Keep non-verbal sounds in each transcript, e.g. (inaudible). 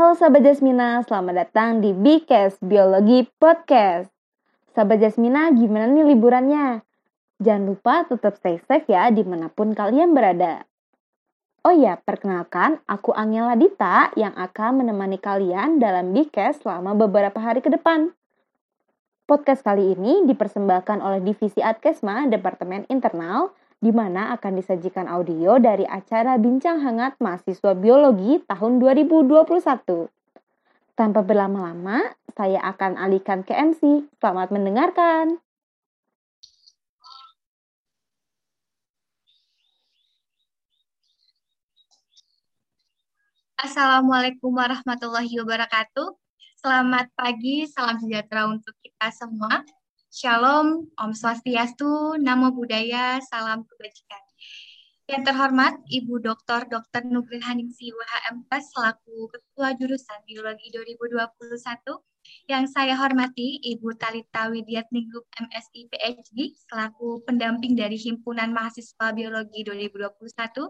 Halo sahabat Jasmina, selamat datang di Bikes Biologi Podcast. Sahabat Jasmina, gimana nih liburannya? Jangan lupa tetap stay safe ya di mana pun kalian berada. Oh ya, perkenalkan, aku Angela Dita yang akan menemani kalian dalam Bikes selama beberapa hari ke depan. Podcast kali ini dipersembahkan oleh Divisi Adkesma Departemen Internal di mana akan disajikan audio dari acara Bincang Hangat Mahasiswa Biologi tahun 2021. Tanpa berlama-lama, saya akan alihkan ke MC. Selamat mendengarkan. Assalamualaikum warahmatullahi wabarakatuh. Selamat pagi, salam sejahtera untuk kita semua. Shalom, Om Swastiastu, Namo Buddhaya, Salam Kebajikan. Yang terhormat Ibu Dr. Dr. Nugrahaningsi WHMK selaku Ketua Jurusan Biologi 2021 yang saya hormati Ibu Talita Widyatningrum MSI PhD selaku pendamping dari Himpunan Mahasiswa Biologi 2021.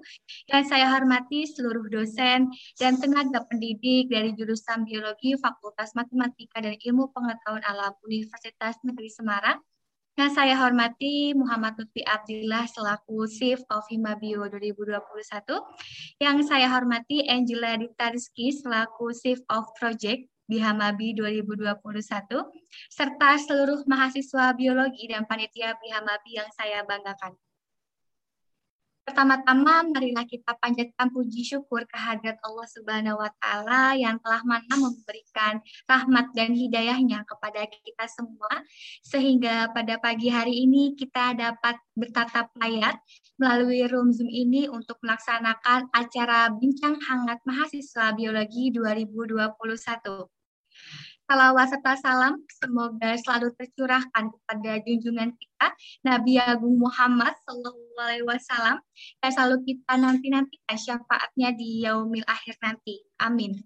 Yang saya hormati seluruh dosen dan tenaga pendidik dari jurusan Biologi Fakultas Matematika dan Ilmu Pengetahuan Alam Universitas Negeri Semarang. Yang saya hormati Muhammad Lutfi Abdillah selaku Chief of Himabio 2021. Yang saya hormati Angela Dita Rizky selaku Chief of Project di Hamabi 2021, serta seluruh mahasiswa biologi dan panitia Hamabi yang saya banggakan. Pertama-tama, marilah kita panjatkan puji syukur kehadirat Allah Subhanahu wa Ta'ala yang telah mana memberikan rahmat dan hidayahnya kepada kita semua, sehingga pada pagi hari ini kita dapat bertatap layar melalui room Zoom ini untuk melaksanakan acara Bincang Hangat Mahasiswa Biologi 2021 salawat serta salam semoga selalu tercurahkan kepada junjungan kita Nabi Agung Muhammad Sallallahu Alaihi Wasallam dan selalu kita nanti nantikan syafaatnya di yaumil akhir nanti. Amin.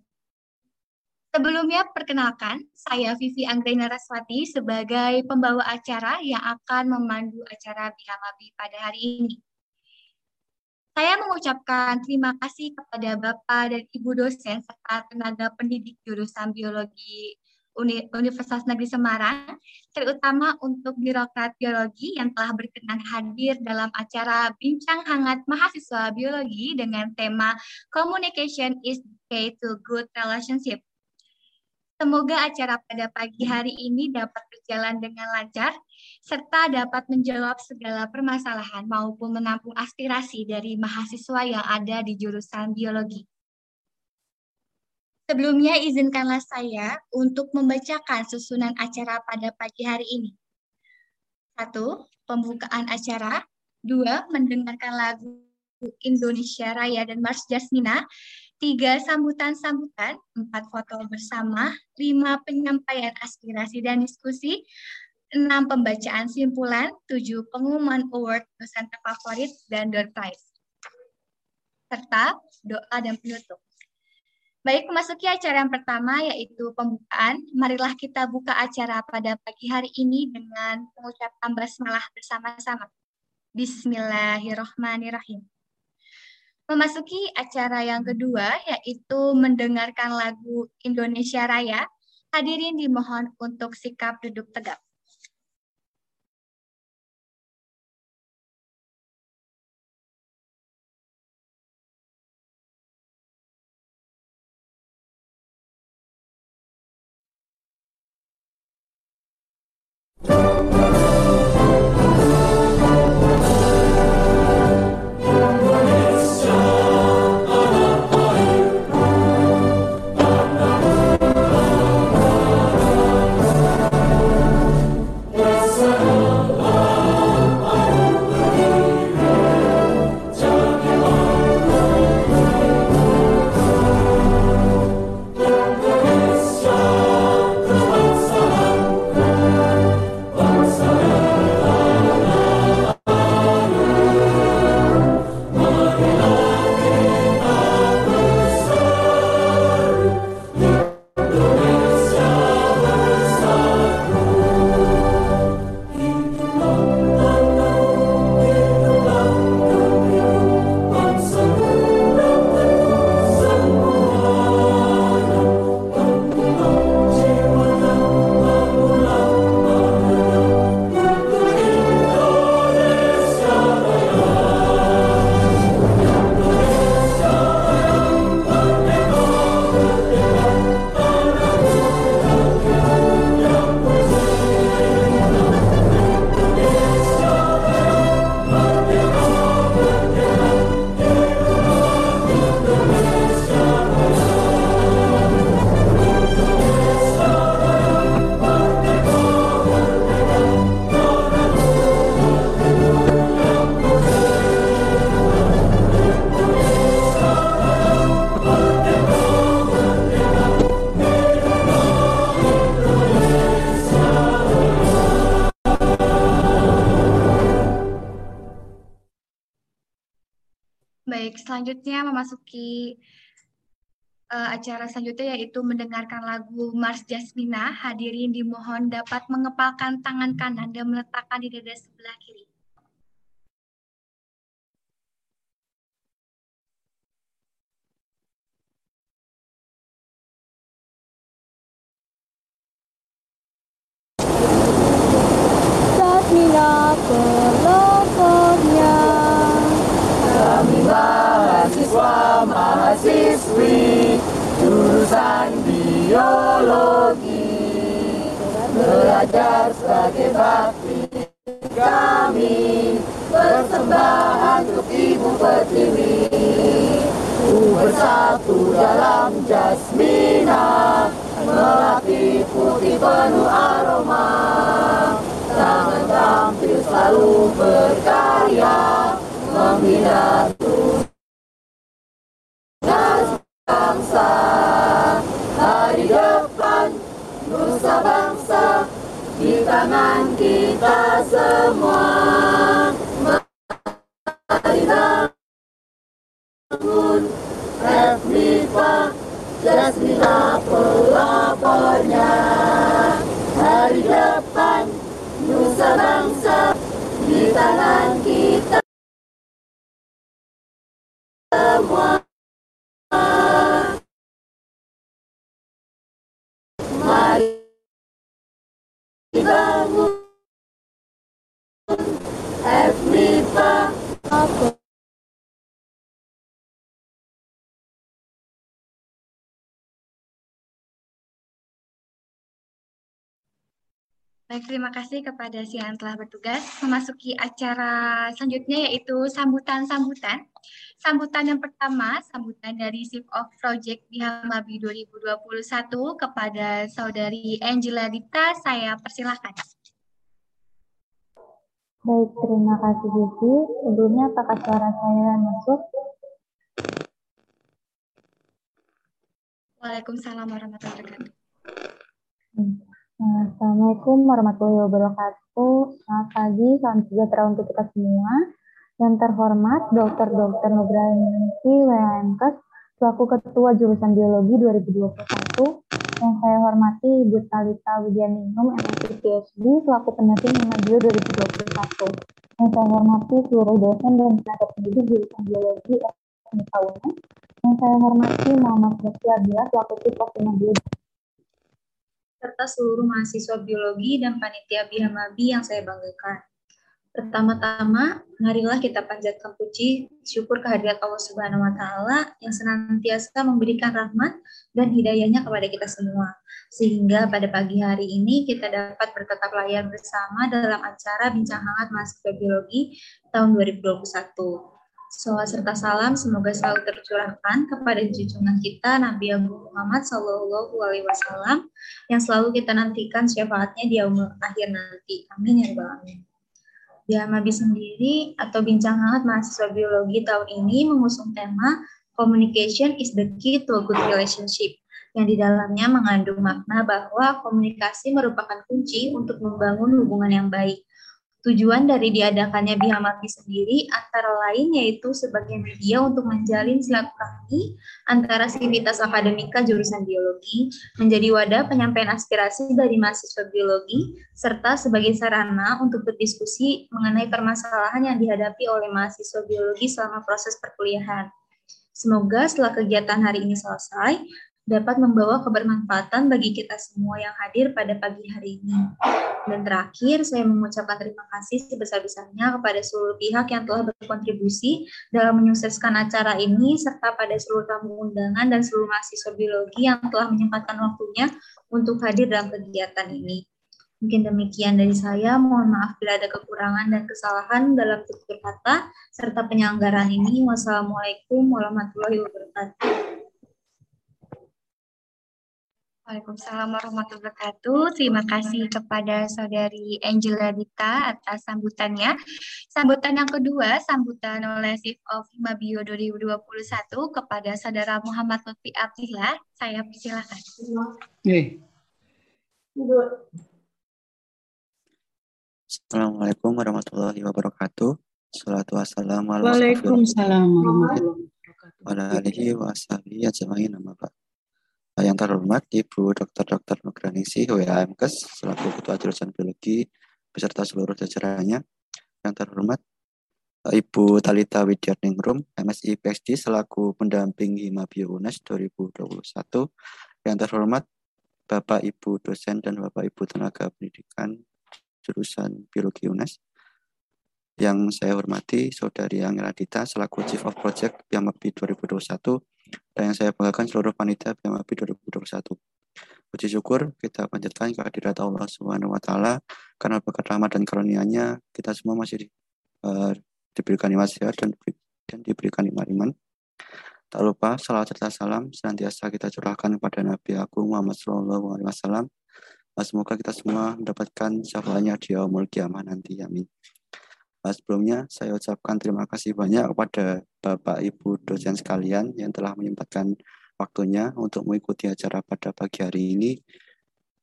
Sebelumnya perkenalkan, saya Vivi Anggrena Raswati sebagai pembawa acara yang akan memandu acara Bihamabi pada hari ini. Saya mengucapkan terima kasih kepada Bapak dan Ibu dosen serta tenaga pendidik jurusan biologi Universitas Negeri Semarang, terutama untuk birokrat biologi yang telah berkenan hadir dalam acara Bincang Hangat Mahasiswa Biologi dengan tema Communication is the key to good relationship. Semoga acara pada pagi hari ini dapat berjalan dengan lancar, serta dapat menjawab segala permasalahan maupun menampung aspirasi dari mahasiswa yang ada di jurusan biologi. Sebelumnya izinkanlah saya untuk membacakan susunan acara pada pagi hari ini. Satu, pembukaan acara. Dua, mendengarkan lagu Indonesia Raya dan Mars Jasmina. Tiga, sambutan-sambutan. Empat, foto bersama. Lima, penyampaian aspirasi dan diskusi. Enam, pembacaan simpulan. Tujuh, pengumuman award dosen terfavorit dan door prize. Serta doa dan penutup. Baik, memasuki acara yang pertama yaitu pembukaan. Marilah kita buka acara pada pagi hari ini dengan mengucapkan basmalah bersama-sama. Bismillahirrohmanirrohim. Memasuki acara yang kedua yaitu mendengarkan lagu Indonesia Raya. Hadirin dimohon untuk sikap duduk tegak. Selanjutnya memasuki uh, acara selanjutnya yaitu mendengarkan lagu Mars Jasmina. Hadirin dimohon dapat mengepalkan tangan kanan dan meletakkan di dada sebelah kiri. Belajar sebagai bakti kami persembahan untuk ibu pertiwi. Ku bersatu dalam jasmina melati putih penuh aroma. Tangan tampil selalu berkarya membina bangsa. Hari depan di tangan kita semua mari bangun FMIPA Jasmina pelapornya. Hari depan nusa bangsa di tangan kita semua bangun Baik, terima kasih kepada si yang telah bertugas. Memasuki acara selanjutnya yaitu sambutan-sambutan. Sambutan yang pertama, sambutan dari Chief of Project di Hamabi 2021 kepada Saudari Angela Dita. Saya persilahkan. Baik, terima kasih Vivi. Sebelumnya apakah suara saya masuk? Waalaikumsalam warahmatullahi wabarakatuh. Hmm. Assalamualaikum warahmatullahi wabarakatuh. Selamat pagi, salam sejahtera untuk kita semua. Yang terhormat Dr. Dr. Nugrahanti WMKes selaku Ketua Jurusan Biologi 2021. Yang saya hormati Ibu Talita Widianingrum, MSc PhD selaku pendamping Bio 2021. Yang saya hormati seluruh dosen dan tenaga pendidik jurusan Biologi UNES. Yang saya hormati Muhammad Lutfi Abdillah selaku Chief of Bio serta seluruh mahasiswa biologi dan panitia Bihamabi yang saya banggakan. Pertama-tama, marilah kita panjatkan puji syukur kehadirat Allah Subhanahu wa taala yang senantiasa memberikan rahmat dan hidayahnya kepada kita semua. Sehingga pada pagi hari ini kita dapat bertetap layar bersama dalam acara Bincang Hangat Mahasiswa Biologi tahun 2021. Salawat serta salam semoga selalu tercurahkan kepada junjungan kita Nabi Abu Muhammad Sallallahu Alaihi Wasallam yang selalu kita nantikan syafaatnya di akhir nanti. Amin ya rabbal alamin. Mabi sendiri atau bincang hangat mahasiswa biologi tahun ini mengusung tema Communication is the key to a good relationship yang di dalamnya mengandung makna bahwa komunikasi merupakan kunci untuk membangun hubungan yang baik Tujuan dari diadakannya Bihamati sendiri antara lain yaitu sebagai media untuk menjalin silaturahmi antara sivitas akademika jurusan biologi, menjadi wadah penyampaian aspirasi dari mahasiswa biologi, serta sebagai sarana untuk berdiskusi mengenai permasalahan yang dihadapi oleh mahasiswa biologi selama proses perkuliahan. Semoga setelah kegiatan hari ini selesai, dapat membawa kebermanfaatan bagi kita semua yang hadir pada pagi hari ini. Dan terakhir, saya mengucapkan terima kasih sebesar-besarnya kepada seluruh pihak yang telah berkontribusi dalam menyukseskan acara ini, serta pada seluruh tamu undangan dan seluruh mahasiswa biologi yang telah menyempatkan waktunya untuk hadir dalam kegiatan ini. Mungkin demikian dari saya. Mohon maaf bila ada kekurangan dan kesalahan dalam tutur kata serta penyelenggaraan ini. Wassalamualaikum warahmatullahi wabarakatuh. Waalaikumsalam warahmatullahi wabarakatuh. Terima kasih kepada Saudari Angela Dita atas sambutannya. Sambutan yang kedua, sambutan oleh Chief of Mabio 2021 kepada Saudara Muhammad Lutfi Abdillah. Saya persilakan. Assalamualaikum warahmatullahi wabarakatuh. Salatu wassalamu ala Waalaikumsalam warahmatullahi wabarakatuh. Wa alihi wa ashabihi ajma'in. Yang terhormat Ibu Dr. Dr. Nugraningsi WAMKes selaku Ketua Jurusan Biologi beserta seluruh jajarannya. Yang terhormat Ibu Talita Widyarningrum, MSI PhD selaku pendamping Hima Bio UNES 2021. Yang terhormat Bapak Ibu dosen dan Bapak Ibu tenaga pendidikan jurusan Biologi UNES yang saya hormati Saudari Angela Dita selaku Chief of Project BMAPI 2021 dan yang saya banggakan seluruh panitia BMAPI 2021. Puji syukur kita panjatkan kehadirat Allah Subhanahu wa taala karena berkat rahmat dan karunia-Nya kita semua masih di, uh, diberikan nikmat sehat dan, dan diberikan nikmat iman. Tak lupa salam serta salam senantiasa kita curahkan kepada Nabi Agung Muhammad SAW. Semoga kita semua mendapatkan syafaatnya di yaumul kiamah nanti. Amin. Nah, sebelumnya saya ucapkan terima kasih banyak kepada Bapak Ibu dosen sekalian yang telah menyempatkan waktunya untuk mengikuti acara pada pagi hari ini.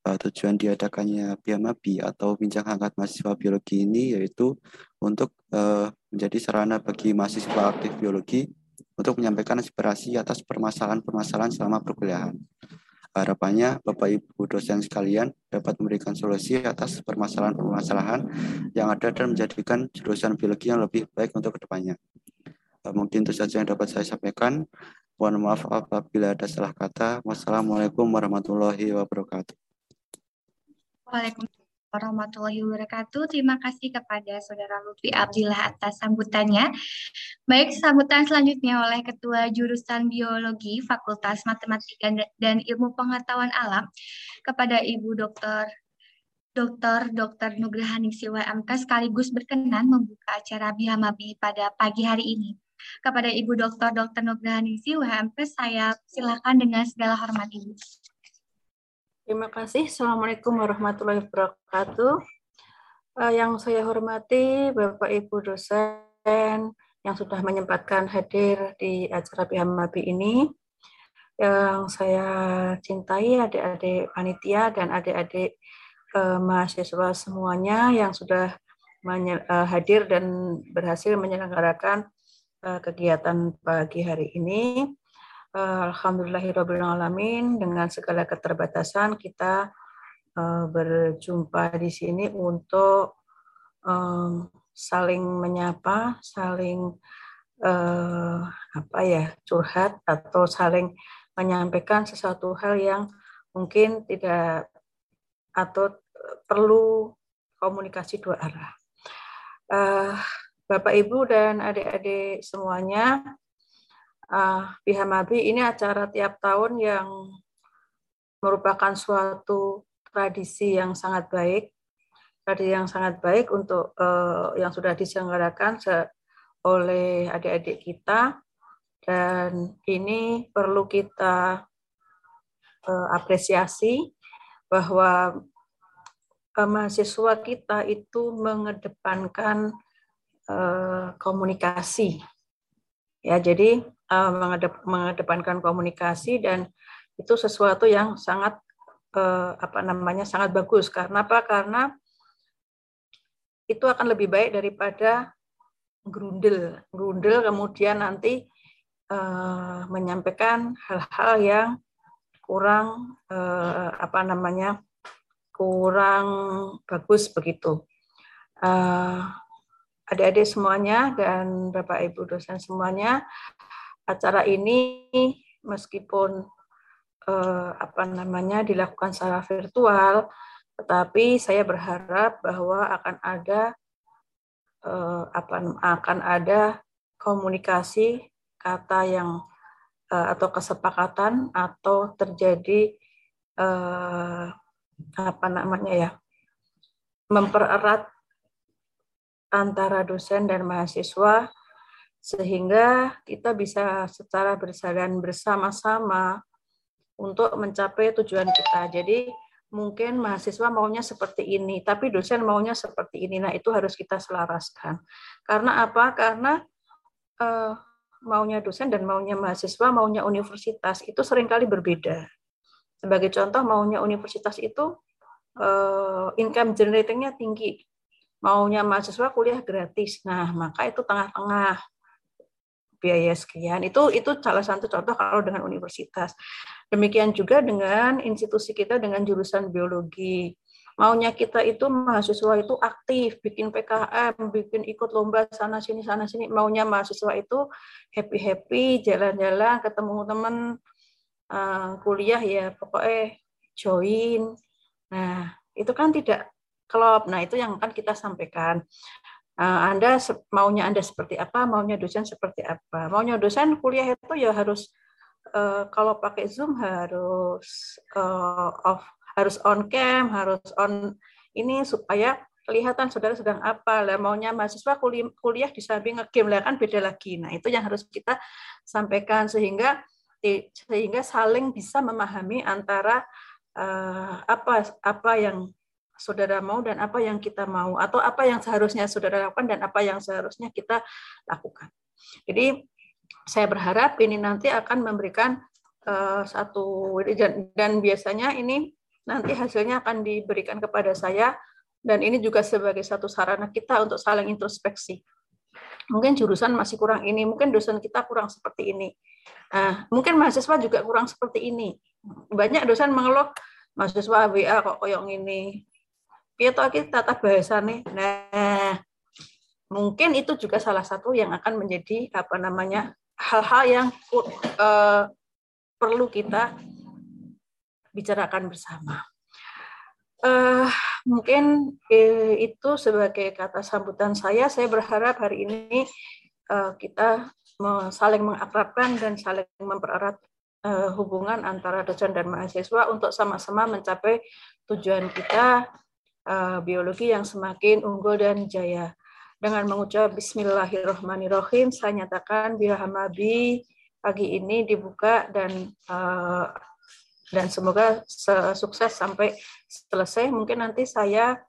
Uh, tujuan diadakannya BIAMABI atau Bincang Hangat Mahasiswa Biologi ini yaitu untuk uh, menjadi sarana bagi mahasiswa aktif biologi untuk menyampaikan aspirasi atas permasalahan-permasalahan selama perkuliahan. Harapannya Bapak Ibu dosen sekalian dapat memberikan solusi atas permasalahan-permasalahan yang ada dan menjadikan jurusan biologi yang lebih baik untuk ke depannya. Eh, mungkin itu saja yang dapat saya sampaikan. Mohon maaf apabila ada salah kata. Wassalamualaikum warahmatullahi wabarakatuh. Waalaikumsalam warahmatullahi wabarakatuh. Terima kasih kepada Saudara Lutfi Abdillah atas sambutannya. Baik, sambutan selanjutnya oleh Ketua Jurusan Biologi Fakultas Matematika dan Ilmu Pengetahuan Alam kepada Ibu Dr. Dr. Dr. Nugrahaningsi WMK sekaligus berkenan membuka acara Bihamabi pada pagi hari ini. Kepada Ibu Dr. Dr. Nugrahaningsi WMK, saya silakan dengan segala hormat Ibu. Terima kasih. Assalamualaikum warahmatullahi wabarakatuh. Uh, yang saya hormati Bapak Ibu dosen yang sudah menyempatkan hadir di acara Bihamabi ini. Yang saya cintai adik-adik panitia dan adik-adik uh, mahasiswa semuanya yang sudah uh, hadir dan berhasil menyelenggarakan uh, kegiatan pagi hari ini. Alhamdulillahirrahmanirrahim dengan segala keterbatasan kita uh, berjumpa di sini untuk um, saling menyapa, saling apa ya curhat atau saling menyampaikan sesuatu hal yang mungkin tidak atau perlu komunikasi dua arah. Bapak Ibu dan adik-adik semuanya, uh, Bihamabi ini acara tiap tahun yang merupakan suatu tradisi yang sangat baik, tradisi yang sangat baik untuk uh, yang sudah diselenggarakan oleh adik-adik kita. Dan ini perlu kita uh, apresiasi bahwa uh, mahasiswa kita itu mengedepankan uh, komunikasi. Ya jadi uh, mengedep, mengedepankan komunikasi dan itu sesuatu yang sangat uh, apa namanya sangat bagus. Karena apa? Karena itu akan lebih baik daripada grundel grundel kemudian nanti uh, menyampaikan hal-hal yang kurang uh, apa namanya kurang bagus begitu. Uh, adik-adik semuanya dan bapak ibu dosen semuanya acara ini meskipun eh, apa namanya dilakukan secara virtual, tetapi saya berharap bahwa akan ada eh, apa akan ada komunikasi kata yang eh, atau kesepakatan atau terjadi eh, apa namanya ya mempererat antara dosen dan mahasiswa sehingga kita bisa secara bersalan bersama-sama untuk mencapai tujuan kita. Jadi mungkin mahasiswa maunya seperti ini, tapi dosen maunya seperti ini. Nah itu harus kita selaraskan. Karena apa? Karena uh, maunya dosen dan maunya mahasiswa, maunya universitas itu sering kali berbeda. Sebagai contoh, maunya universitas itu uh, income generatingnya tinggi, maunya mahasiswa kuliah gratis. Nah, maka itu tengah-tengah biaya sekian. Itu itu salah satu contoh kalau dengan universitas. Demikian juga dengan institusi kita dengan jurusan biologi. Maunya kita itu mahasiswa itu aktif, bikin PKM, bikin ikut lomba sana sini sana sini. Maunya mahasiswa itu happy happy, jalan-jalan, ketemu teman, uh, kuliah ya pokoknya join. Nah itu kan tidak klop. Nah, itu yang akan kita sampaikan. Eh, Anda maunya Anda seperti apa, maunya dosen seperti apa. Maunya dosen kuliah itu ya harus uh, kalau pakai Zoom harus uh, off, harus on cam, harus on ini supaya kelihatan saudara sedang apa lah maunya mahasiswa kuliah, di samping ngegame lah kan beda lagi nah itu yang harus kita sampaikan sehingga sehingga saling bisa memahami antara apa apa yang saudara mau dan apa yang kita mau atau apa yang seharusnya saudara lakukan dan apa yang seharusnya kita lakukan. Jadi saya berharap ini nanti akan memberikan uh, satu dan, dan biasanya ini nanti hasilnya akan diberikan kepada saya dan ini juga sebagai satu sarana kita untuk saling introspeksi. Mungkin jurusan masih kurang ini, mungkin dosen kita kurang seperti ini. Nah, mungkin mahasiswa juga kurang seperti ini. Banyak dosen mengeluh mahasiswa WA kok koyong ini, piye to iki tata bahasane. Nah, mungkin itu juga salah satu yang akan menjadi apa namanya hal-hal yang uh, perlu kita bicarakan bersama. Uh, mungkin uh, itu sebagai kata sambutan saya. Saya berharap hari ini uh, kita saling mengakrabkan dan saling mempererat hubungan antara dosen dan mahasiswa untuk sama-sama mencapai tujuan kita uh, biologi yang semakin unggul dan jaya. Dengan mengucap Bismillahirrahmanirrahim, saya nyatakan Hamabi pagi ini dibuka dan uh, dan semoga sukses sampai selesai. Mungkin nanti saya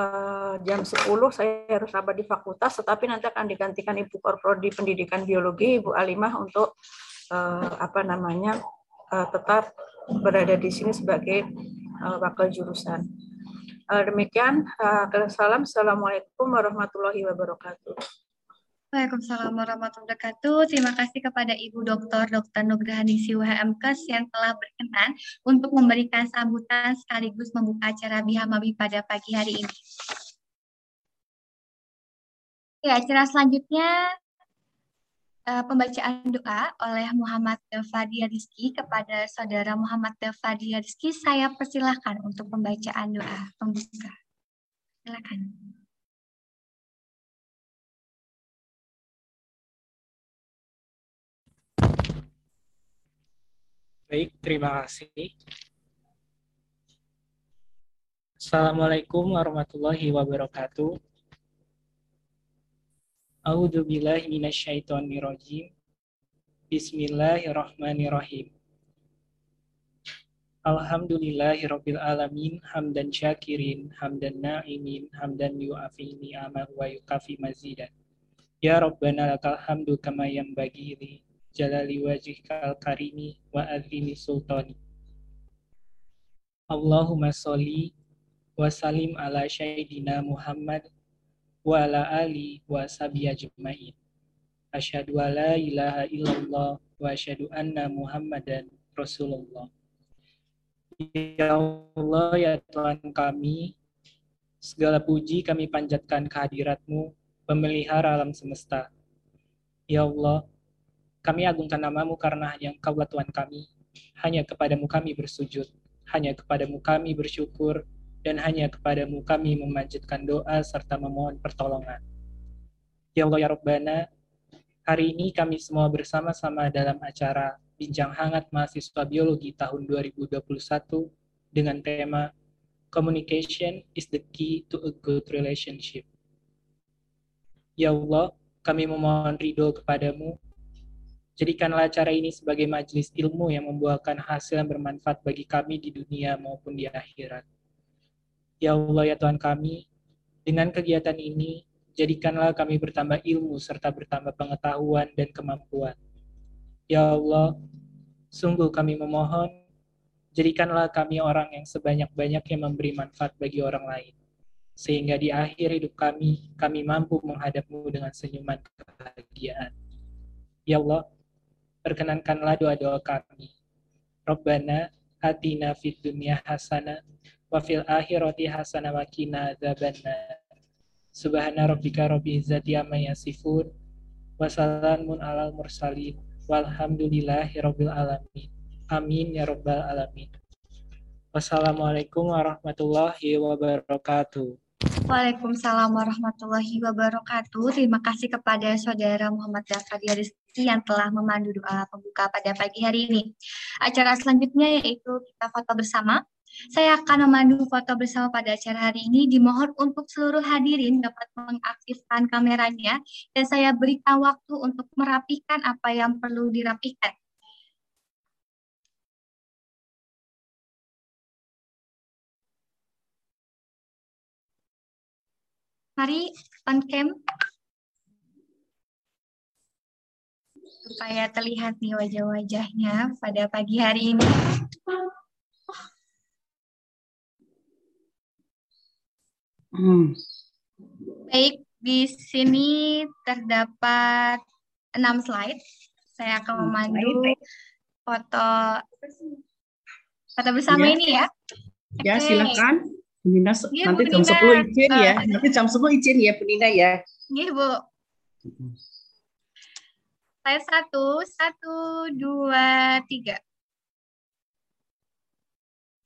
uh, jam 10 saya harus rapat di fakultas, tetapi nanti akan digantikan Ibu Korprodi Pendidikan Biologi, Ibu Alimah untuk apa namanya tetap berada di sini sebagai uh, wakil jurusan. Uh, demikian, uh, salam. Assalamualaikum warahmatullahi wabarakatuh. Waalaikumsalam warahmatullahi wabarakatuh. Terima kasih kepada Ibu Dr. Dr. Nugrahanisi WHMKes yang telah berkenan untuk memberikan sambutan sekaligus membuka acara Bihamabi pada pagi hari ini. Ya, acara selanjutnya uh, pembacaan doa oleh Muhammad Fadia Rizki kepada saudara Muhammad Fadia Rizki. Saya persilahkan untuk pembacaan doa pembuka. Silakan. Baik, terima kasih. Assalamualaikum warahmatullahi wabarakatuh. A'udzu billahi minasyaitonir rajim. Bismillahirrahmanirrahim. Alhamdulillahirabbil alamin hamdan syakirin hamdan na'imin hamdan yu'afi ni'amahu wa yukafi mazidan. Ya Rabbana lakal hamdu kama yanbaghi li jalali wajhikal karimi wa azimi sultani. Allahumma sholli wa salim ala syaidina Muhammad wa ala ali wa sabi ajma'in. Asyhadu alla ilaha illallah wa asyhadu anna Muhammadan Rasulullah. Ya Allah, ya Tuhan kami, segala puji kami panjatkan kehadiratmu, pemelihara alam semesta. Ya Allah, kami agungkan namamu karena hanya Engkau Tuhan kami. Hanya kepadamu kami bersujud, hanya kepadamu kami bersyukur, dan hanya kepadamu kami memanjatkan doa serta memohon pertolongan. Ya Allah ya Rabbana, hari ini kami semua bersama-sama dalam acara Bincang Hangat Mahasiswa Biologi tahun 2021 dengan tema Communication is the key to a good relationship. Ya Allah, kami memohon ridho kepadamu. Jadikanlah acara ini sebagai majelis ilmu yang membuahkan hasil yang bermanfaat bagi kami di dunia maupun di akhirat. Ya Allah ya Tuhan kami, dengan kegiatan ini, jadikanlah kami bertambah ilmu serta bertambah pengetahuan dan kemampuan. Ya Allah, sungguh kami memohon, jadikanlah kami orang yang sebanyak-banyaknya memberi manfaat bagi orang lain. sehingga di akhir hidup kami, kami mampu menghadapmu dengan senyuman kebahagiaan. Ya Allah, perkenankanlah doa-doa kami. Rabbana atina fid dunya hasanah wa fil akhirati hasanah wa qina adzabannar. Subhana rabbika rabbil izzati amma yasifun wa salamun alal mursalin walhamdulillahi rabbil alamin. Amin ya rabbal alamin. Wassalamualaikum warahmatullahi wabarakatuh. Waalaikumsalam warahmatullahi wabarakatuh. Terima kasih kepada saudara Muhammad Zakaria Rizki yang telah memandu doa pembuka pada pagi hari ini. Acara selanjutnya yaitu kita foto bersama. Saya akan memandu foto bersama pada acara hari ini. Dimohon untuk seluruh hadirin dapat mengaktifkan kameranya dan saya berikan waktu untuk merapikan apa yang perlu dirapikan. Mari on cam supaya terlihat nih wajah-wajahnya pada pagi hari ini. Hmm. Baik, di sini terdapat enam slide. Saya akan memandu foto foto bersama Ya. ini ya. Ya, Oke. silakan. Bu Nina, Iya, nanti Bu jam Nina. 10 izin ya. Nanti jam 10 izin ya, Bu Nina ya. Nih, Bu. Slide satu, satu, dua, tiga.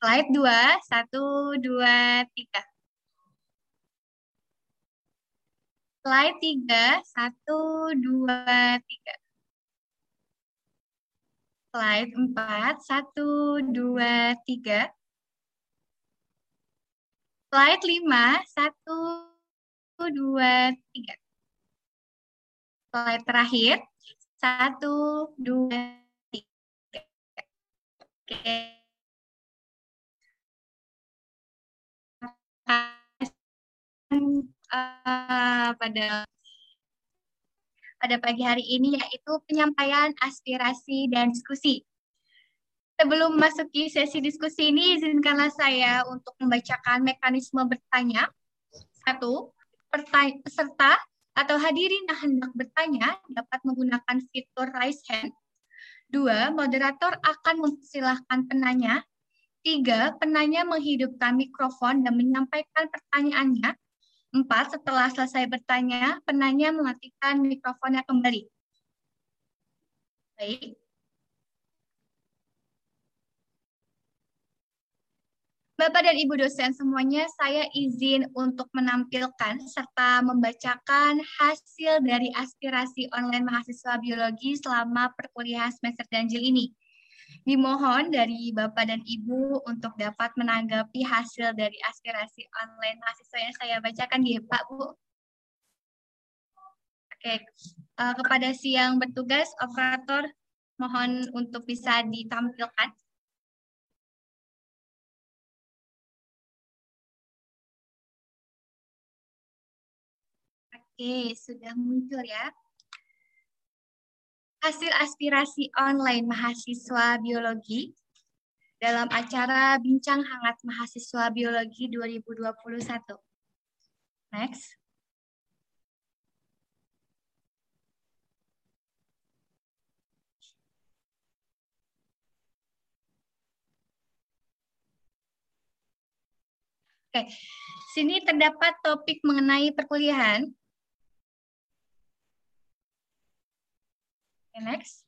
Slide dua, satu, dua, tiga. Slide tiga, satu, dua, tiga. Slide empat, satu, dua, tiga. Slide lima, satu, dua, tiga. Slide terakhir, satu, dua, tiga. Oke. Eh, pada pada pagi hari ini yaitu penyampaian aspirasi dan diskusi. Sebelum masuki sesi diskusi ini, izinkanlah saya untuk membacakan mekanisme bertanya. Satu, peserta atau hadirin yang hendak bertanya dapat menggunakan fitur raise hand. Dua, moderator akan mempersilahkan penanya. Tiga, penanya menghidupkan mikrofon dan menyampaikan pertanyaannya. Empat, setelah selesai bertanya, penanya mematikan mikrofonnya kembali. Baik. Bapak dan Ibu dosen semuanya, saya izin untuk menampilkan serta membacakan hasil dari aspirasi online mahasiswa biologi selama perkuliahan semester ganjil ini. Dimohon dari Bapak dan Ibu untuk dapat menanggapi hasil dari aspirasi online mahasiswa yang saya bacakan ya Pak Bu. Oke, eh, kepada si yang bertugas, operator, mohon untuk bisa ditampilkan. Oke, sudah muncul ya. Hasil aspirasi online mahasiswa biologi dalam acara Bincang Hangat Mahasiswa Biologi 2021. Next. Oke, sini terdapat topik mengenai perkuliahan. Oke, next.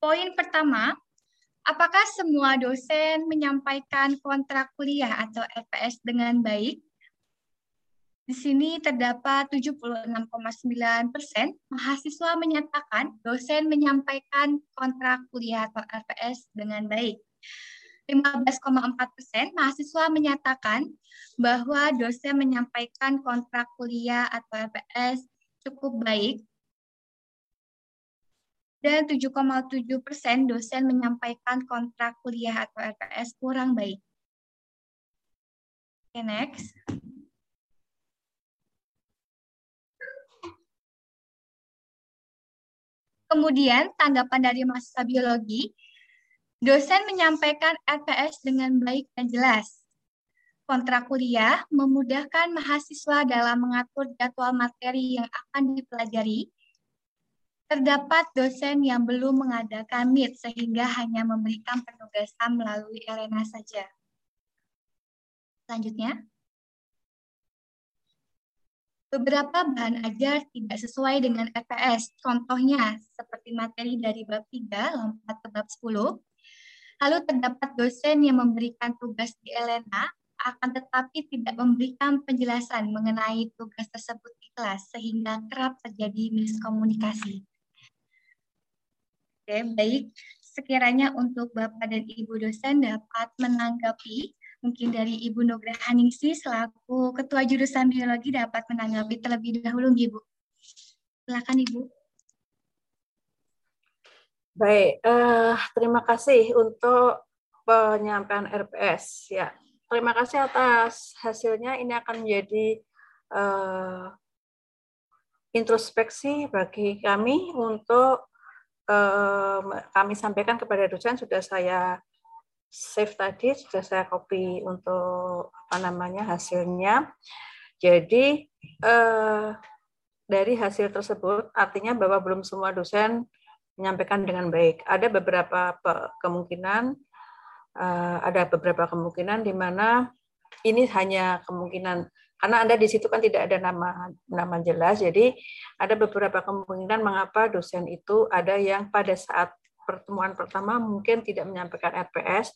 Poin pertama, apakah semua dosen menyampaikan kontrak kuliah atau LPS dengan baik? Di sini terdapat 76,9 persen mahasiswa menyatakan dosen menyampaikan kontrak kuliah atau LPS dengan baik. 15,4 persen mahasiswa menyatakan bahwa dosen menyampaikan kontrak kuliah atau LPS cukup baik. Dan 7,7 persen dosen menyampaikan kontrak kuliah atau LPS kurang baik. Oke, next. Kemudian tanggapan dari mahasiswa biologi, dosen menyampaikan LPS dengan baik dan jelas. Kontrak kuliah memudahkan mahasiswa dalam mengatur jadwal materi yang akan dipelajari. Terdapat dosen yang belum mengadakan meet sehingga hanya memberikan penugasan melalui Elena saja. Selanjutnya, beberapa bahan ajar tidak sesuai dengan EPS. Contohnya, seperti materi dari bab 3 lompat ke bab 10. Lalu terdapat dosen yang memberikan tugas di Elena akan tetapi tidak memberikan penjelasan mengenai tugas tersebut di kelas sehingga kerap terjadi miskomunikasi. Oke, baik. Sekiranya untuk Bapak dan Ibu dosen dapat menanggapi, mungkin dari Ibu Nugra Haningsi selaku Ketua Jurusan Biologi dapat menanggapi terlebih dahulu, Ibu. Silakan, Ibu. Baik, uh, terima kasih untuk penyampaian RPS. Ya, terima kasih atas hasilnya. Ini akan menjadi uh, introspeksi bagi kami untuk uh, kami sampaikan kepada dosen. Sudah saya save tadi, sudah saya copy untuk apa namanya hasilnya. Jadi uh, dari hasil tersebut artinya bahwa belum semua dosen menyampaikan dengan baik. Ada beberapa kemungkinan uh, ada beberapa kemungkinan di mana ini hanya kemungkinan karena Anda di situ kan tidak ada nama nama jelas, jadi ada beberapa kemungkinan mengapa dosen itu ada yang pada saat pertemuan pertama mungkin tidak menyampaikan RPS,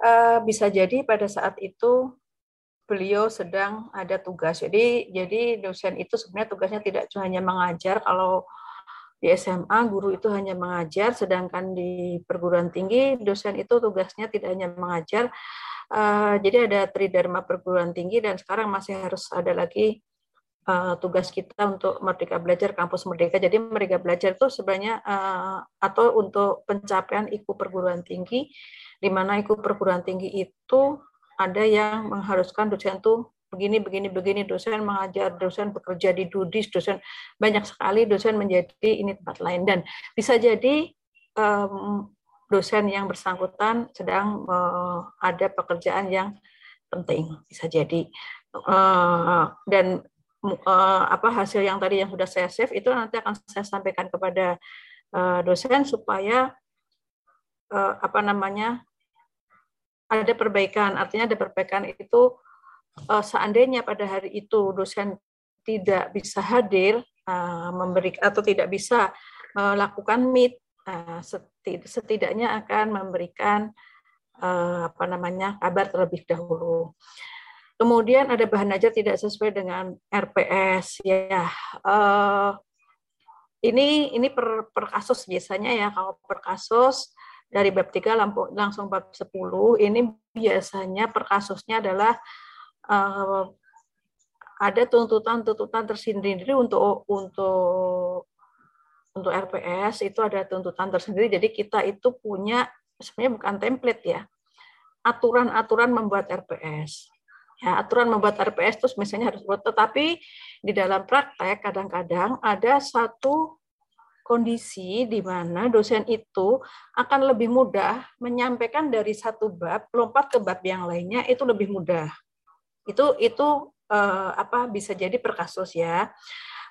uh, bisa jadi pada saat itu beliau sedang ada tugas. Jadi jadi dosen itu sebenarnya tugasnya tidak hanya mengajar kalau di SMA guru itu hanya mengajar, sedangkan di perguruan tinggi dosen itu tugasnya tidak hanya mengajar. Uh, jadi ada tridharma perguruan tinggi dan sekarang masih harus ada lagi uh, tugas kita untuk Merdeka Belajar Kampus Merdeka. Jadi Merdeka Belajar itu sebenarnya uh, atau untuk pencapaian IKU perguruan tinggi, di mana IKU perguruan tinggi itu ada yang mengharuskan dosen itu begini begini begini dosen mengajar dosen bekerja di dudis dosen banyak sekali dosen menjadi ini tempat lain. Dan bisa jadi um, dosen yang bersangkutan sedang uh, ada pekerjaan yang penting bisa jadi. Uh, dan uh, apa hasil yang tadi yang sudah saya save itu nanti akan saya sampaikan kepada uh, dosen supaya uh, apa namanya ada perbaikan. Artinya ada perbaikan itu uh, seandainya pada hari itu dosen tidak bisa hadir uh, memberi atau tidak bisa melakukan meet uh, setidaknya akan memberikan uh, apa namanya kabar terlebih dahulu. Kemudian ada bahan ajar tidak sesuai dengan RPS ya. Uh, ini ini per, per kasus biasanya ya kalau per kasus dari bab 3 langsung bab 10 ini biasanya per kasusnya adalah uh, ada tuntutan-tuntutan tersendiri untuk untuk untuk RPS itu ada tuntutan tersendiri. Jadi kita itu punya sebenarnya bukan template ya, aturan-aturan membuat RPS. Ya, aturan membuat RPS itu misalnya harus buat, tetapi di dalam praktek kadang-kadang ada satu kondisi di mana dosen itu akan lebih mudah menyampaikan dari satu bab lompat ke bab yang lainnya itu lebih mudah itu itu uh, apa bisa jadi per kasus ya.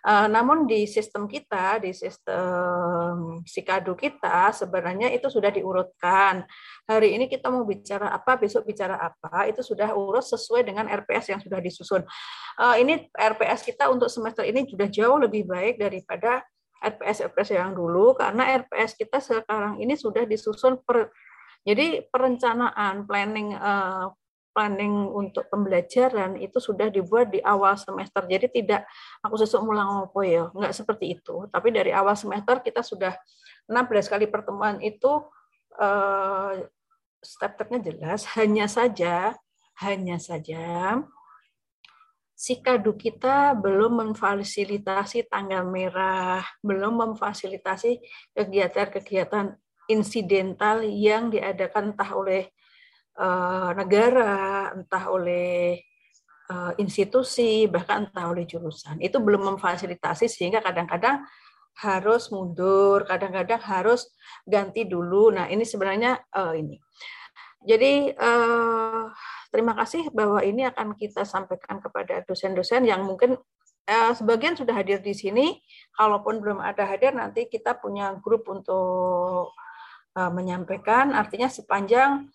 Uh, namun di sistem kita, di sistem sikadu kita sebenarnya itu sudah diurutkan. Hari ini kita mau bicara apa, besok bicara apa, itu sudah urus sesuai dengan RPS yang sudah disusun. Uh, ini RPS kita untuk semester ini sudah jauh lebih baik daripada RPS-RPS yang dulu karena RPS kita sekarang ini sudah disusun per jadi perencanaan planning uh, planning untuk pembelajaran itu sudah dibuat di awal semester. Jadi tidak aku sesuk mulang apa ya, enggak seperti itu. Tapi dari awal semester kita sudah 16 kali pertemuan itu eh, step-stepnya jelas, (laughs) hanya saja hanya saja sikadu kita belum memfasilitasi tanggal merah, belum memfasilitasi kegiatan-kegiatan insidental yang diadakan entah oleh Eh, negara, entah oleh uh, institusi, bahkan entah oleh jurusan. Itu belum memfasilitasi sehingga kadang-kadang harus mundur, kadang-kadang harus ganti dulu. Nah, ini sebenarnya uh, ini. Jadi uh, terima kasih bahwa ini akan kita sampaikan kepada dosen-dosen yang mungkin eh, sebagian sudah hadir di sini. Kalaupun belum ada hadir, nanti kita punya grup untuk eh, menyampaikan. Artinya sepanjang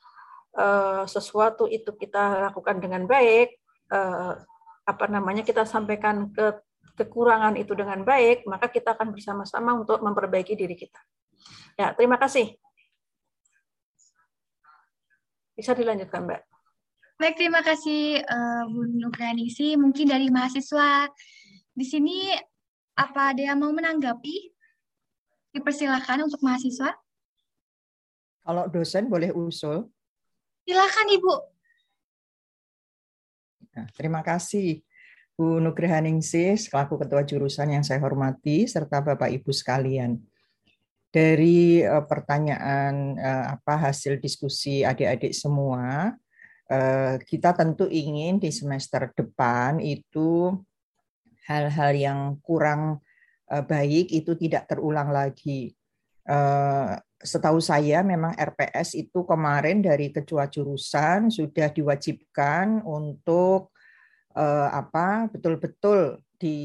eh, sesuatu itu kita lakukan dengan baik, eh, apa namanya kita sampaikan ke kekurangan itu dengan baik, maka kita akan bersama-sama untuk memperbaiki diri kita. Ya, terima kasih. Bisa dilanjutkan, Mbak. Baik, terima kasih uh, Bu Nugraningsi. Mungkin dari mahasiswa di sini apa ada yang mau menanggapi? Dipersilakan untuk mahasiswa. Kalau dosen boleh usul. Silakan Ibu. Nah, terima kasih. Bu Nugrahaningsih, selaku Ketua Jurusan yang saya hormati, serta Bapak Ibu sekalian. Dari uh, pertanyaan uh, apa hasil diskusi adik-adik semua, uh, kita tentu ingin di semester depan itu hal-hal yang kurang baik itu tidak terulang lagi. Setahu saya memang RPS itu kemarin dari ketua jurusan sudah diwajibkan untuk eh, apa betul-betul di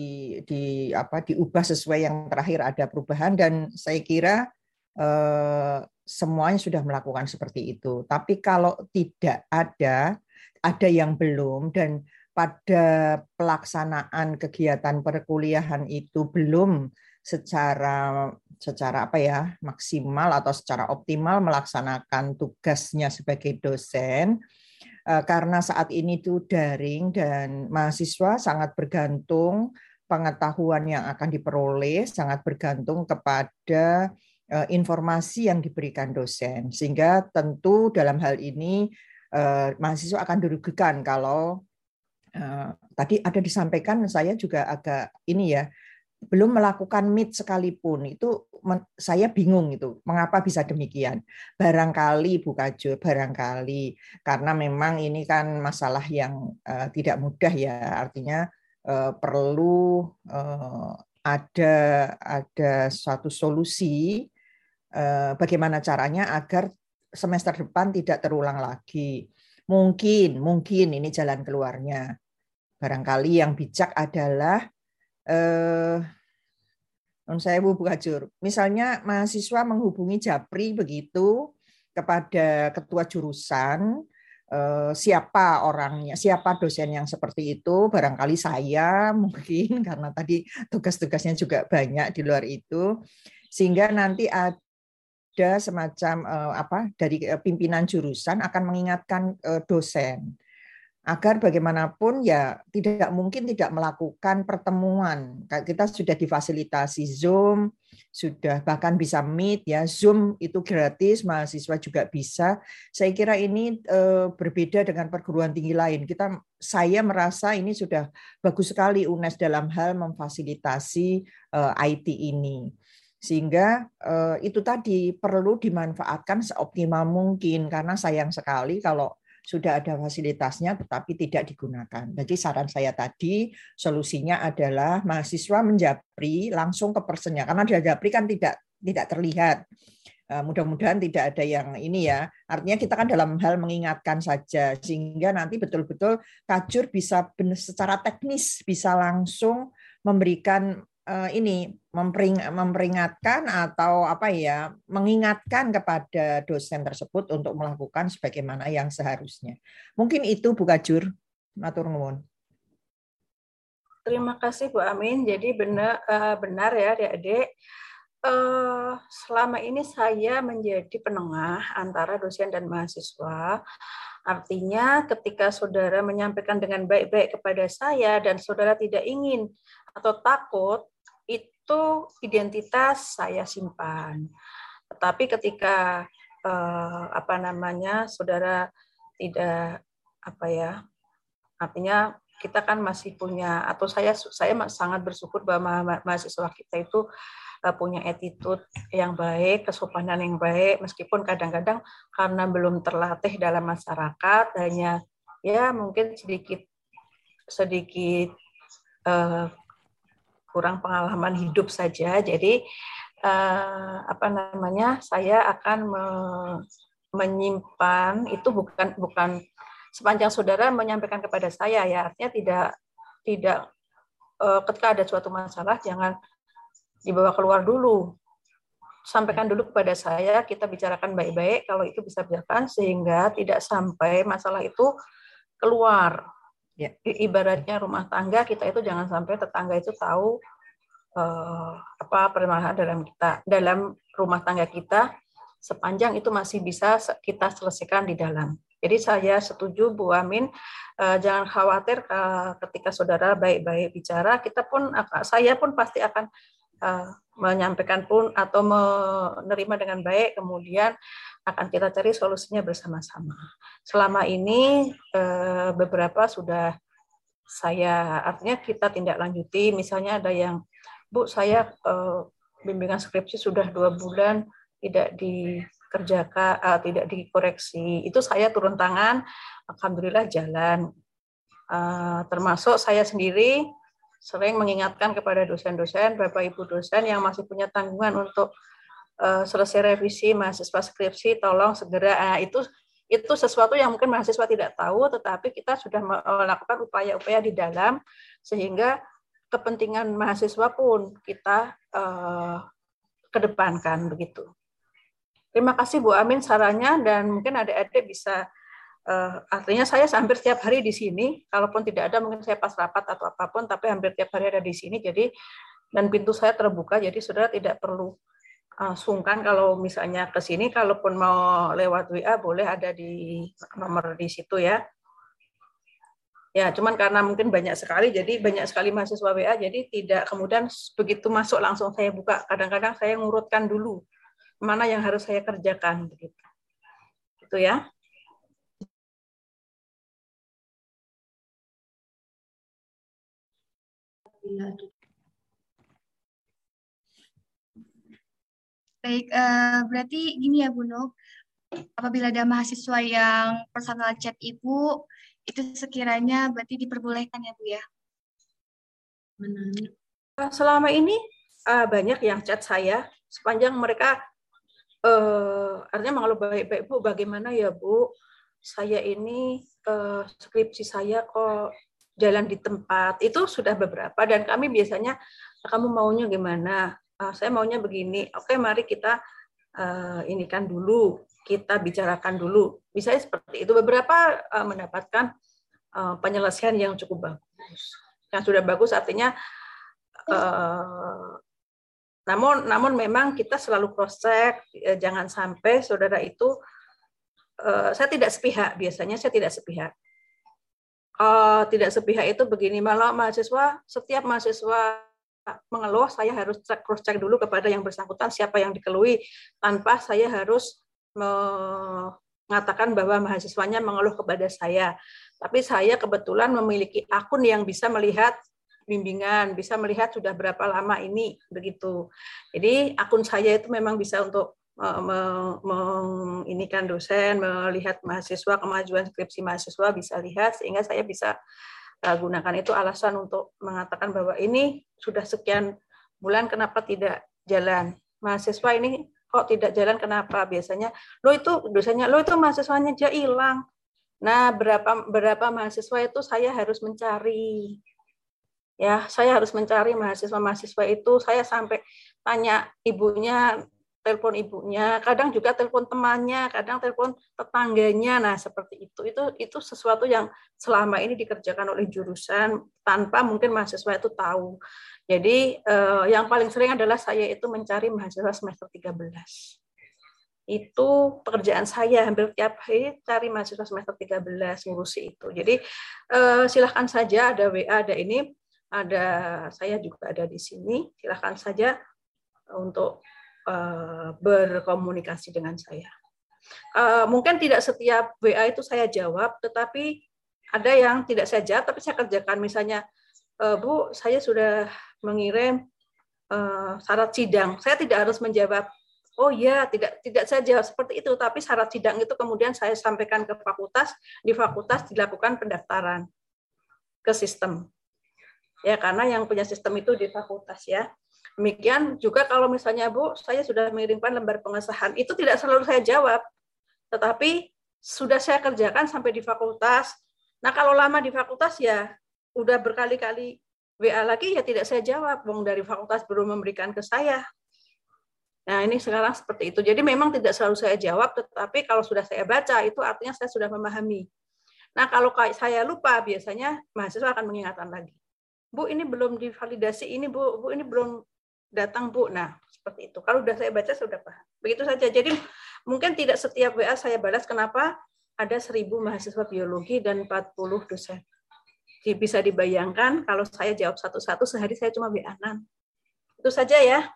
di apa diubah sesuai yang terakhir ada perubahan dan saya kira eh, semuanya sudah melakukan seperti itu. Tapi kalau tidak ada ada yang belum dan pada pelaksanaan kegiatan perkuliahan itu belum secara secara apa ya maksimal atau secara optimal melaksanakan tugasnya sebagai dosen. Eh, karena saat ini itu daring dan mahasiswa sangat bergantung pengetahuan yang akan diperoleh sangat bergantung kepada eh, informasi yang diberikan dosen. Sehingga tentu dalam hal ini eh, mahasiswa akan dirugikan kalau tadi ada disampaikan saya juga agak ini ya belum melakukan meet sekalipun. Itu saya bingung itu mengapa bisa demikian? Barangkali Bu Kajur barangkali karena memang ini kan masalah yang uh, tidak mudah ya. Artinya uh, perlu uh, ada ada suatu solusi uh, bagaimana caranya agar semester depan tidak terulang lagi. Mungkin mungkin ini jalan keluarnya. Barangkali yang bijak adalah eh, saya Bu Hajur, misalnya mahasiswa menghubungi Japri begitu kepada ketua jurusan, eh, siapa orangnya, siapa dosen yang seperti itu, barangkali saya (laughs) mungkin karena tadi tugas-tugasnya juga banyak di luar itu, sehingga nanti ada semacam eh, apa dari eh, pimpinan jurusan akan mengingatkan dosen agar bagaimanapun ya tidak mungkin tidak melakukan pertemuan. Kita sudah difasilitasi Zoom, sudah bahkan bisa Meet ya. Zoom itu gratis, mahasiswa juga bisa. Saya kira ini eh, berbeda dengan perguruan tinggi lain. Kita saya merasa ini sudah bagus sekali UNES dalam hal memfasilitasi eh, IT ini sehingga eh, itu tadi perlu dimanfaatkan seoptimal mungkin karena sayang sekali kalau sudah ada fasilitasnya tetapi tidak digunakan. Jadi saran saya tadi solusinya adalah mahasiswa menjapri langsung ke persennya karena di japri kan tidak tidak terlihat. Eh, mudah-mudahan tidak ada yang ini ya. Artinya kita kan dalam hal mengingatkan saja sehingga nanti betul-betul kajur bisa secara teknis bisa langsung memberikan uh, ini mempering, memperingatkan atau apa ya mengingatkan kepada dosen tersebut untuk melakukan sebagaimana yang seharusnya. Mungkin itu Bu Kajur. Matur nuwun. Terima kasih Bu Amin. Jadi benar uh, benar ya Adik-adik. Uh, selama ini saya menjadi penengah antara dosen dan mahasiswa. Artinya ketika saudara menyampaikan dengan baik-baik kepada saya dan saudara tidak ingin atau takut itu identitas saya simpan. Tetapi ketika eh, apa namanya saudara tidak apa ya artinya kita kan masih punya atau saya saya sangat bersyukur bahwa mahasiswa kita itu eh, punya attitude yang baik, kesopanan yang baik, meskipun kadang-kadang karena belum terlatih dalam masyarakat, hanya ya mungkin sedikit sedikit uh, kurang pengalaman hidup saja. Jadi uh, apa namanya? Saya akan me menyimpan itu bukan bukan sepanjang saudara menyampaikan kepada saya ya artinya tidak tidak uh, ketika ada suatu masalah jangan dibawa keluar dulu sampaikan dulu kepada saya kita bicarakan baik-baik kalau itu bisa bicarakan sehingga tidak sampai masalah itu keluar ya. ibaratnya rumah tangga kita itu jangan sampai tetangga itu tahu uh, apa permasalahan dalam kita dalam rumah tangga kita sepanjang itu masih bisa kita selesaikan di dalam. Jadi saya setuju Bu Amin, uh, jangan khawatir uh, ketika saudara baik-baik bicara, kita pun saya pun pasti akan uh, menyampaikan pun atau menerima dengan baik, kemudian akan kita cari solusinya bersama-sama. Selama ini uh, beberapa sudah saya artinya kita tindak lanjuti, misalnya ada yang Bu saya uh, bimbingan skripsi sudah dua bulan tidak dikerjakan, uh, tidak dikoreksi. Itu saya turun tangan, alhamdulillah jalan. Termasuk saya sendiri sering mengingatkan kepada dosen-dosen, Bapak Ibu dosen yang masih punya tanggungan untuk uh, selesai revisi mahasiswa skripsi, tolong segera. Uh, itu itu sesuatu yang mungkin mahasiswa tidak tahu, tetapi kita sudah melakukan upaya-upaya di dalam sehingga kepentingan mahasiswa pun kita uh, kedepankan begitu. Terima kasih Bu Amin sarannya dan mungkin adik-adik bisa uh, artinya saya hampir setiap hari di sini, kalaupun tidak ada mungkin saya pas rapat atau apa pun, tapi hampir tiap hari ada di sini. Jadi dan pintu saya terbuka, jadi saudara tidak perlu uh, sungkan kalau misalnya ke sini, kalaupun mau lewat WA boleh ada di nomor di situ ya. Ya, cuman karena mungkin banyak sekali, jadi banyak sekali mahasiswa WA, jadi tidak kemudian begitu masuk langsung saya buka. Kadang-kadang saya ngurutkan dulu mana yang harus saya kerjakan begitu. Itu ya. Baik, uh, berarti gini ya Bu Nuk, apabila ada mahasiswa yang personal chat Ibu, itu sekiranya berarti diperbolehkan ya Bu ya? Selama ini uh, banyak yang chat saya, sepanjang mereka uh, artinya mengeluh baik-baik Bu, bagaimana ya Bu? Saya ini uh, skripsi saya kok jalan di tempat itu sudah beberapa dan kami biasanya kamu maunya gimana? Uh, saya maunya begini. Oke, mari kita uh, ini kan dulu kita bicarakan dulu. Misalnya seperti itu beberapa uh, mendapatkan uh, penyelesaian yang cukup bagus. Yang sudah bagus artinya uh, namun namun memang kita selalu cross check eh, jangan sampai saudara itu eh, saya tidak sepihak biasanya saya tidak sepihak. Uh, tidak sepihak itu begini malah mahasiswa setiap mahasiswa mengeluh saya harus cek cross check dulu kepada yang bersangkutan siapa yang dikeluhi tanpa saya harus mengatakan bahwa mahasiswanya mengeluh kepada saya. Tapi saya kebetulan memiliki akun yang bisa melihat bimbingan, bisa melihat sudah berapa lama ini begitu. Jadi akun saya itu memang bisa untuk menginikan dosen, melihat mahasiswa, kemajuan skripsi mahasiswa bisa lihat sehingga saya bisa gunakan itu alasan untuk mengatakan bahwa ini sudah sekian bulan kenapa tidak jalan. Mahasiswa ini kok tidak jalan kenapa? Biasanya lo itu dosennya lo itu mahasiswanya aja hilang. Nah, berapa berapa mahasiswa itu saya harus mencari ya saya harus mencari mahasiswa-mahasiswa itu saya sampai tanya ibunya telepon ibunya kadang juga telepon temannya kadang telepon tetangganya. Nah seperti itu. Itu itu sesuatu yang selama ini dikerjakan oleh jurusan tanpa mungkin mahasiswa itu tahu. Jadi eh, yang paling sering adalah saya itu mencari mahasiswa semester 13 itu pekerjaan saya. Hampir tiap hari cari mahasiswa semester 13 ngurusi itu. Jadi eh, silahkan saja ada WA ada ini ada saya juga ada di sini. Silahkan saja untuk uh, berkomunikasi dengan saya. Uh, mungkin tidak setiap WA itu saya jawab, tetapi ada yang tidak saya jawab, tapi saya kerjakan. Misalnya, uh, Bu, saya sudah mengirim syarat sidang. Saya tidak harus menjawab, oh ya, tidak tidak saya jawab seperti itu, tapi syarat sidang itu kemudian saya sampaikan ke fakultas, di fakultas dilakukan pendaftaran ke sistem ya karena yang punya sistem itu di fakultas ya. Demikian juga kalau misalnya Bu, saya sudah mengirimkan lembar pengesahan, itu tidak selalu saya jawab, tetapi sudah saya kerjakan sampai di fakultas. Nah, kalau lama di fakultas ya udah berkali-kali WA lagi ya tidak saya jawab, wong dari fakultas belum memberikan ke saya. Nah, ini sekarang seperti itu. Jadi memang tidak selalu saya jawab, tetapi kalau sudah saya baca itu artinya saya sudah memahami. Nah, kalau saya lupa biasanya mahasiswa akan mengingatkan lagi. Bu, ini belum divalidasi, ini Bu, Bu ini belum datang Bu. Nah, seperti itu. Kalau sudah saya baca sudah paham. Begitu saja. Jadi mungkin tidak setiap WA saya balas kenapa ada 1000 mahasiswa biologi dan 40 dosen. Jadi bisa dibayangkan kalau saya jawab satu-satu sehari saya cuma WA 6. Itu saja ya.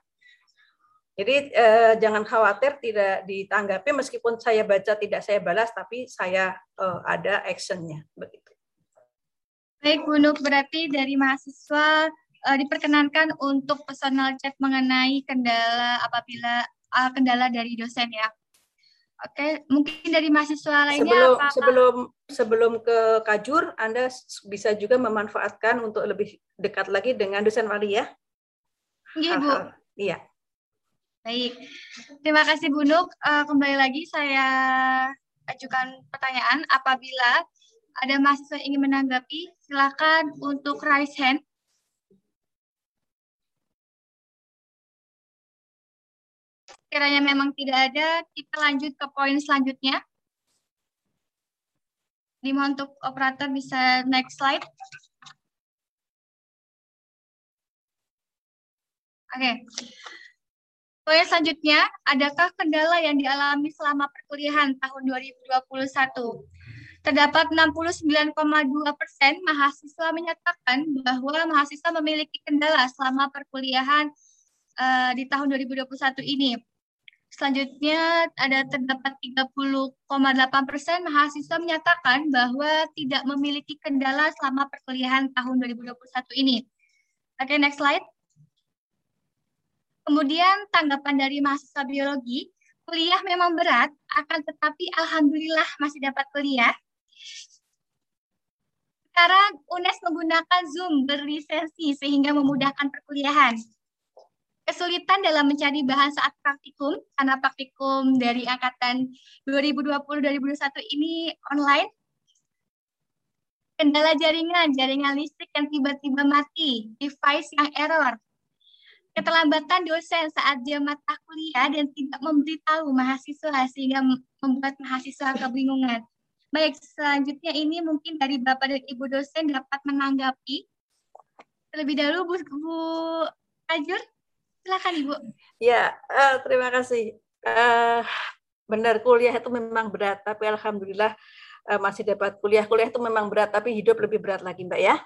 Jadi eh, jangan khawatir tidak ditanggapi meskipun saya baca tidak saya balas tapi saya eh, ada actionnya begitu. Baik Bu Nuk, berarti dari mahasiswa eh, diperkenankan untuk personal chat mengenai kendala apabila uh, kendala dari dosen ya. Oke, mungkin dari mahasiswa lainnya sebelum apa, sebelum sebelum ke Kajur, Anda bisa juga memanfaatkan untuk lebih dekat lagi dengan dosen wali ya. Iya, Bu. Iya. Baik, terima kasih Bu Nuk. Uh, kembali lagi saya ajukan pertanyaan. Apabila ada mahasiswa yang ingin menanggapi, silakan untuk raise hand. Kiranya memang tidak ada, kita lanjut ke poin selanjutnya. Dimohon untuk operator bisa next slide. Oke. Okay. Poin selanjutnya, adakah kendala yang dialami selama perkuliahan tahun 2021? Terdapat 69,2 persen mahasiswa menyatakan bahwa mahasiswa memiliki kendala selama perkuliahan uh, di tahun 2021 ini. Selanjutnya ada terdapat 30,8 persen mahasiswa menyatakan bahwa tidak memiliki kendala selama perkuliahan tahun 2021 ini. Oke, okay, next slide. Kemudian tanggapan dari mahasiswa biologi, kuliah memang berat, akan tetapi alhamdulillah masih dapat kuliah. Sekarang UNES menggunakan Zoom berlisensi sehingga memudahkan perkuliahan. Kesulitan dalam mencari bahan saat praktikum, karena praktikum dari angkatan 2020-2021 ini online. Kendala jaringan, jaringan listrik yang tiba-tiba mati, device yang error, keterlambatan dosen saat dia mata kuliah dan tidak memberitahu mahasiswa sehingga membuat mahasiswa kebingungan. Baik, selanjutnya ini mungkin dari Bapak dan Ibu dosen dapat menanggapi. Terlebih dahulu Bu, Bu silakan Ibu. Ya, uh, terima kasih. Uh, benar kuliah itu memang berat, tapi alhamdulillah uh, masih dapat kuliah. Kuliah itu memang berat, tapi hidup lebih berat lagi, Mbak ya.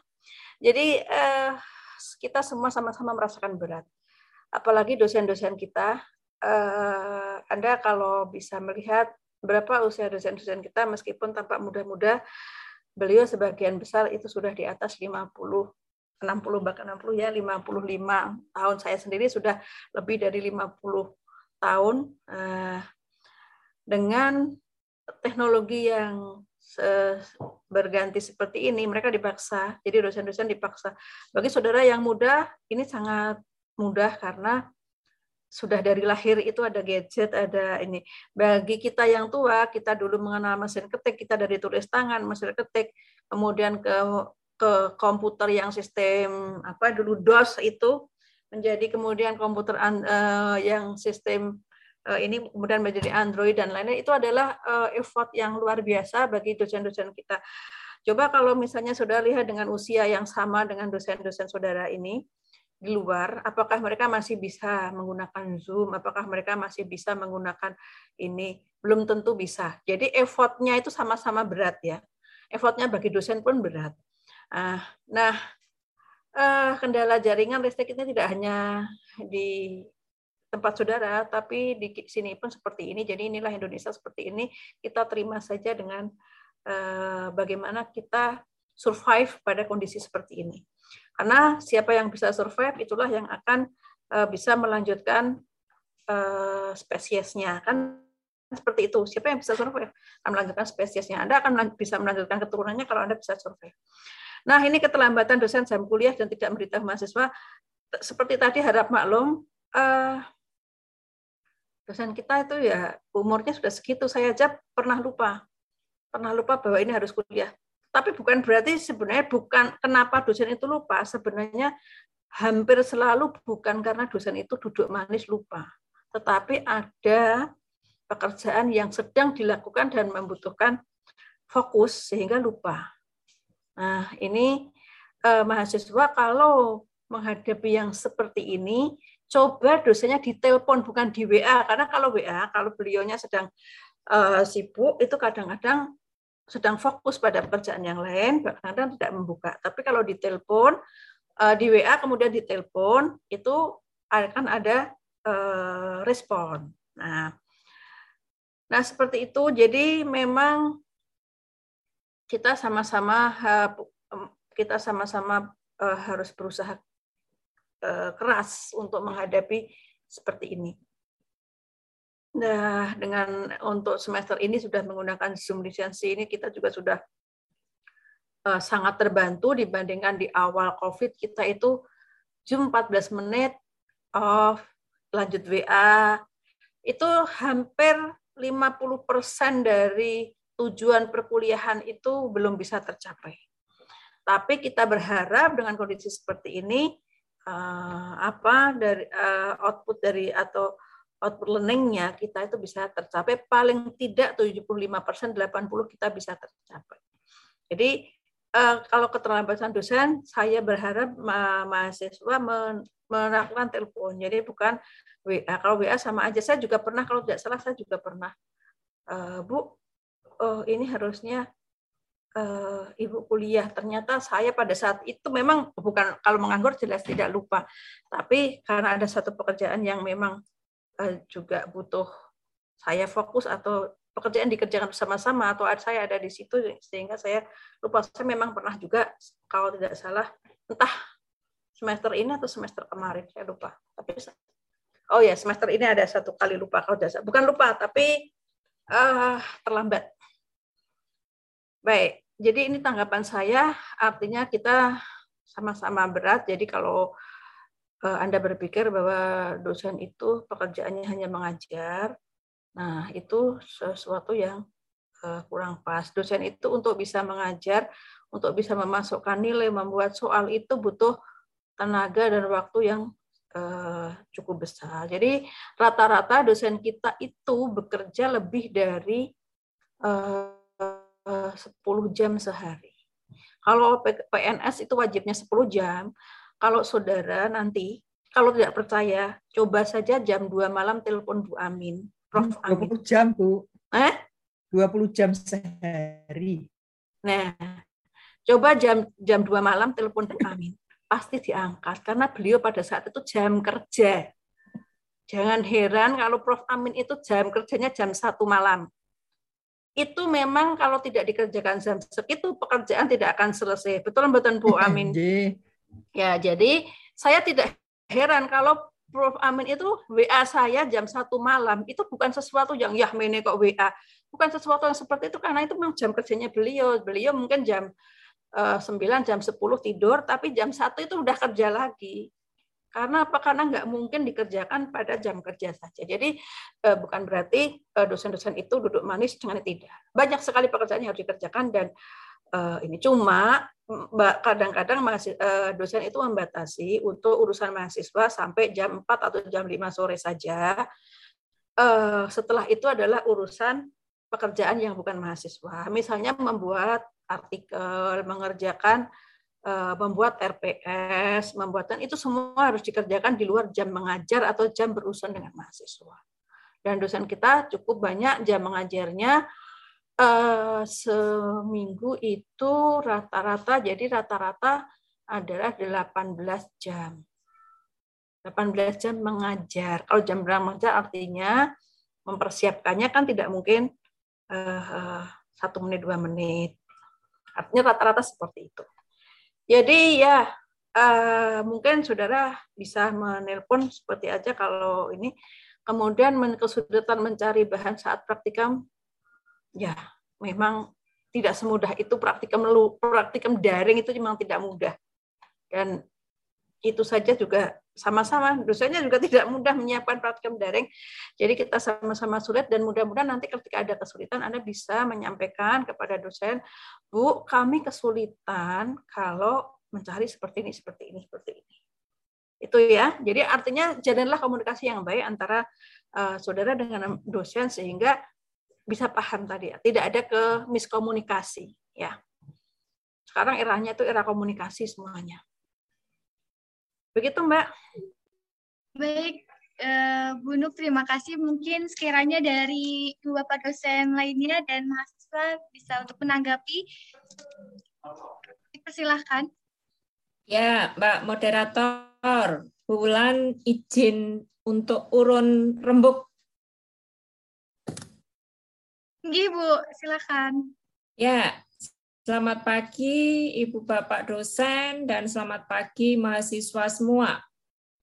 Jadi uh, kita semua sama-sama merasakan berat apalagi dosen-dosen kita. Uh, Anda kalau bisa melihat berapa usia dosen-dosen kita, meskipun tampak muda-muda, beliau sebagian besar itu sudah di atas 50, 60 bahkan 60 ya, 55 tahun. Saya sendiri sudah lebih dari 50 tahun uh, dengan teknologi yang berganti seperti ini, mereka dipaksa. Jadi dosen-dosen dipaksa. Bagi saudara yang muda, ini sangat mudah karena sudah dari lahir itu ada gadget, ada ini. Bagi kita yang tua, kita dulu mengenal mesin ketik, kita dari tulis tangan, mesin ketik, kemudian ke ke komputer yang sistem apa dulu DOS itu menjadi kemudian komputer uh, yang sistem uh, ini kemudian menjadi Android dan lainnya itu adalah uh, effort yang luar biasa bagi dosen-dosen kita. Coba kalau misalnya saudara lihat dengan usia yang sama dengan dosen-dosen saudara ini, di luar, apakah mereka masih bisa menggunakan Zoom, apakah mereka masih bisa menggunakan ini, belum tentu bisa. Jadi effortnya itu sama-sama berat ya. Effortnya bagi dosen pun berat. Ah, nah, eh, kendala jaringan listrik ini tidak hanya di tempat saudara, tapi di sini pun seperti ini. Jadi inilah Indonesia seperti ini. Kita terima saja dengan eh, bagaimana kita survive pada kondisi seperti ini. Karena siapa yang bisa survive itulah yang akan uh, bisa melanjutkan spesiesnya. Kan seperti itu. Siapa yang bisa survive akan melanjutkan spesiesnya. Anda akan bisa melanjutkan keturunannya kalau Anda bisa survive. Nah, ini keterlambatan dosen jam kuliah dan tidak memberitahu mahasiswa. Seperti tadi harap maklum, uh, dosen kita itu ya umurnya sudah segitu. Saya aja pernah lupa. pernah lupa bahwa ini harus kuliah. Tapi bukan berarti sebenarnya bukan kenapa dosen itu lupa. Sebenarnya hampir selalu bukan karena dosen itu duduk manis lupa. Tetapi ada pekerjaan yang sedang dilakukan dan membutuhkan fokus sehingga lupa. Nah, ini eh, mahasiswa kalau menghadapi yang seperti ini, coba dosennya ditelepon bukan di WA karena kalau WA kalau beliaunya sedang uh, sibuk itu kadang-kadang sedang fokus pada pekerjaan yang lain, kadang-kadang tidak membuka. Tapi kalau ditelepon uh, di WA kemudian ditelepon itu akan ada uh, respon. Nah, nah seperti itu. Jadi memang kita sama-sama kita sama-sama harus berusaha Eh, keras untuk menghadapi seperti ini. Nah, dengan untuk semester ini sudah menggunakan Zoom lisensi ini kita juga sudah sangat terbantu dibandingkan di awal COVID kita itu Zoom 14 menit off, lanjut WA, itu hampir 50% dari tujuan perkuliahan itu belum bisa tercapai. Tapi kita berharap dengan kondisi seperti ini, uh, apa dari uh, output dari atau output learningnya kita itu bisa tercapai paling tidak 75 persen 80 kita bisa tercapai. Jadi uh, kalau keterlambatan dosen, saya berharap ma mahasiswa men melakukan telepon. Jadi bukan WA. Kalau WA sama aja. Saya juga pernah kalau tidak salah saya juga pernah. Uh, Bu, oh ini harusnya uh, ibu kuliah. Ternyata saya pada saat itu memang bukan kalau menganggur jelas tidak lupa, tapi karena ada satu pekerjaan yang memang uh, juga butuh saya fokus atau pekerjaan dikerjakan bersama-sama atau saya ada di situ sehingga saya lupa. Saya memang pernah juga kalau tidak salah entah semester ini atau semester kemarin saya lupa. Tapi oh ya semester ini ada satu kali lupa kalau tidak bukan lupa tapi uh, terlambat Baik, jadi ini tanggapan saya, artinya kita sama-sama berat. Jadi kalau uh, Anda berpikir bahwa dosen itu pekerjaannya hanya mengajar, nah itu sesuatu yang uh, kurang pas. Dosen itu untuk bisa mengajar, untuk bisa memasukkan nilai, membuat soal itu butuh tenaga dan waktu yang uh, cukup besar. Jadi rata-rata dosen kita itu bekerja lebih dari 10 jam sehari. Kalau PNS itu wajibnya 10 jam. Kalau saudara nanti, kalau tidak percaya, coba saja jam 2 malam telepon Bu Amin. Prof. Amin. 20 jam, Bu. Eh? 20 jam sehari. Nah, coba jam jam 2 malam telepon Bu Amin. Pasti diangkat, karena beliau pada saat itu jam kerja. Jangan heran kalau Prof. Amin itu jam kerjanya jam 1 malam itu memang kalau tidak dikerjakan jam segitu pekerjaan tidak akan selesai. Betul betul Bu Amin. ya, jadi saya tidak heran kalau Prof Amin itu WA saya jam satu malam itu bukan sesuatu yang ya mene kok WA, bukan sesuatu yang seperti itu karena itu memang jam kerjanya beliau. Beliau mungkin jam uh, eh, 9 jam 10 tidur tapi jam satu itu udah kerja lagi. Karena apa? Karena nggak mungkin dikerjakan pada jam kerja saja. Jadi eh, bukan berarti eh, dosen-dosen itu duduk manis dengan tidak. Banyak sekali pekerjaan yang harus dikerjakan dan eh, ini cuma kadang-kadang dosen itu membatasi untuk urusan mahasiswa sampai jam 4 atau jam 5 sore saja. Setelah itu adalah urusan pekerjaan yang bukan mahasiswa. Misalnya membuat artikel, mengerjakan membuat RPS, membuatkan itu semua harus dikerjakan di luar jam mengajar atau jam berurusan dengan mahasiswa. Dan dosen kita cukup banyak jam mengajarnya uh, seminggu itu rata-rata jadi rata-rata adalah 18 jam. 18 jam mengajar. Kalau jam mengajar artinya mempersiapkannya kan tidak mungkin uh, satu menit dua menit. Artinya rata-rata seperti itu. Jadi ya uh, mungkin saudara bisa menelpon seperti aja kalau ini. Kemudian kesulitan mencari bahan saat praktikum, ya memang tidak semudah itu praktikum praktikum daring itu memang tidak mudah dan itu saja juga sama-sama dosennya juga (laughs) tidak mudah menyiapkan praktikum daring. Jadi kita sama-sama sulit dan mudah-mudahan nanti ketika ada kesulitan Anda bisa menyampaikan kepada dosen, Bu, kami kesulitan kalau mencari seperti ini, seperti ini, seperti ini. Itu ya. Jadi artinya jalanlah komunikasi yang baik antara uh, saudara dengan dosen sehingga bisa paham tadi ya. Tidak ada ke miskomunikasi ya. Sekarang eranya itu era komunikasi semuanya. Begitu Mbak. Baik, uh, Bu Nuk, terima kasih. Mungkin sekiranya dari dua Bapak dosen lainnya dan mahasiswa bisa untuk menanggapi. Dipersilahkan. Ya, Mbak Moderator, Bulan izin untuk urun rembuk. Gih, Bu, silakan. Ya, Selamat pagi Ibu Bapak dosen dan selamat pagi mahasiswa semua.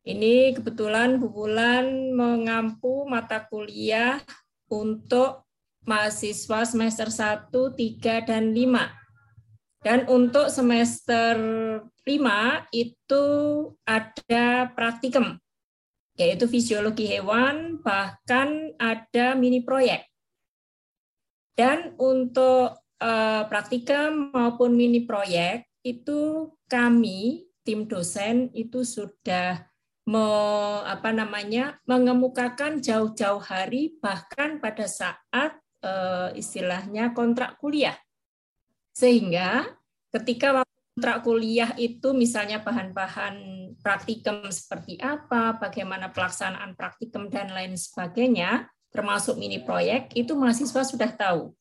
Ini kebetulan Bu Bulan mengampu mata kuliah untuk mahasiswa semester 1, 3, dan 5. Dan untuk semester 5 itu ada praktikum, yaitu fisiologi hewan, bahkan ada mini proyek. Dan untuk uh, praktikum maupun mini proyek itu kami tim dosen itu sudah me, apa namanya mengemukakan jauh-jauh hari bahkan pada saat uh, istilahnya kontrak kuliah sehingga ketika kontrak kuliah itu misalnya bahan-bahan praktikum seperti apa, bagaimana pelaksanaan praktikum dan lain sebagainya, termasuk mini proyek itu mahasiswa sudah tahu.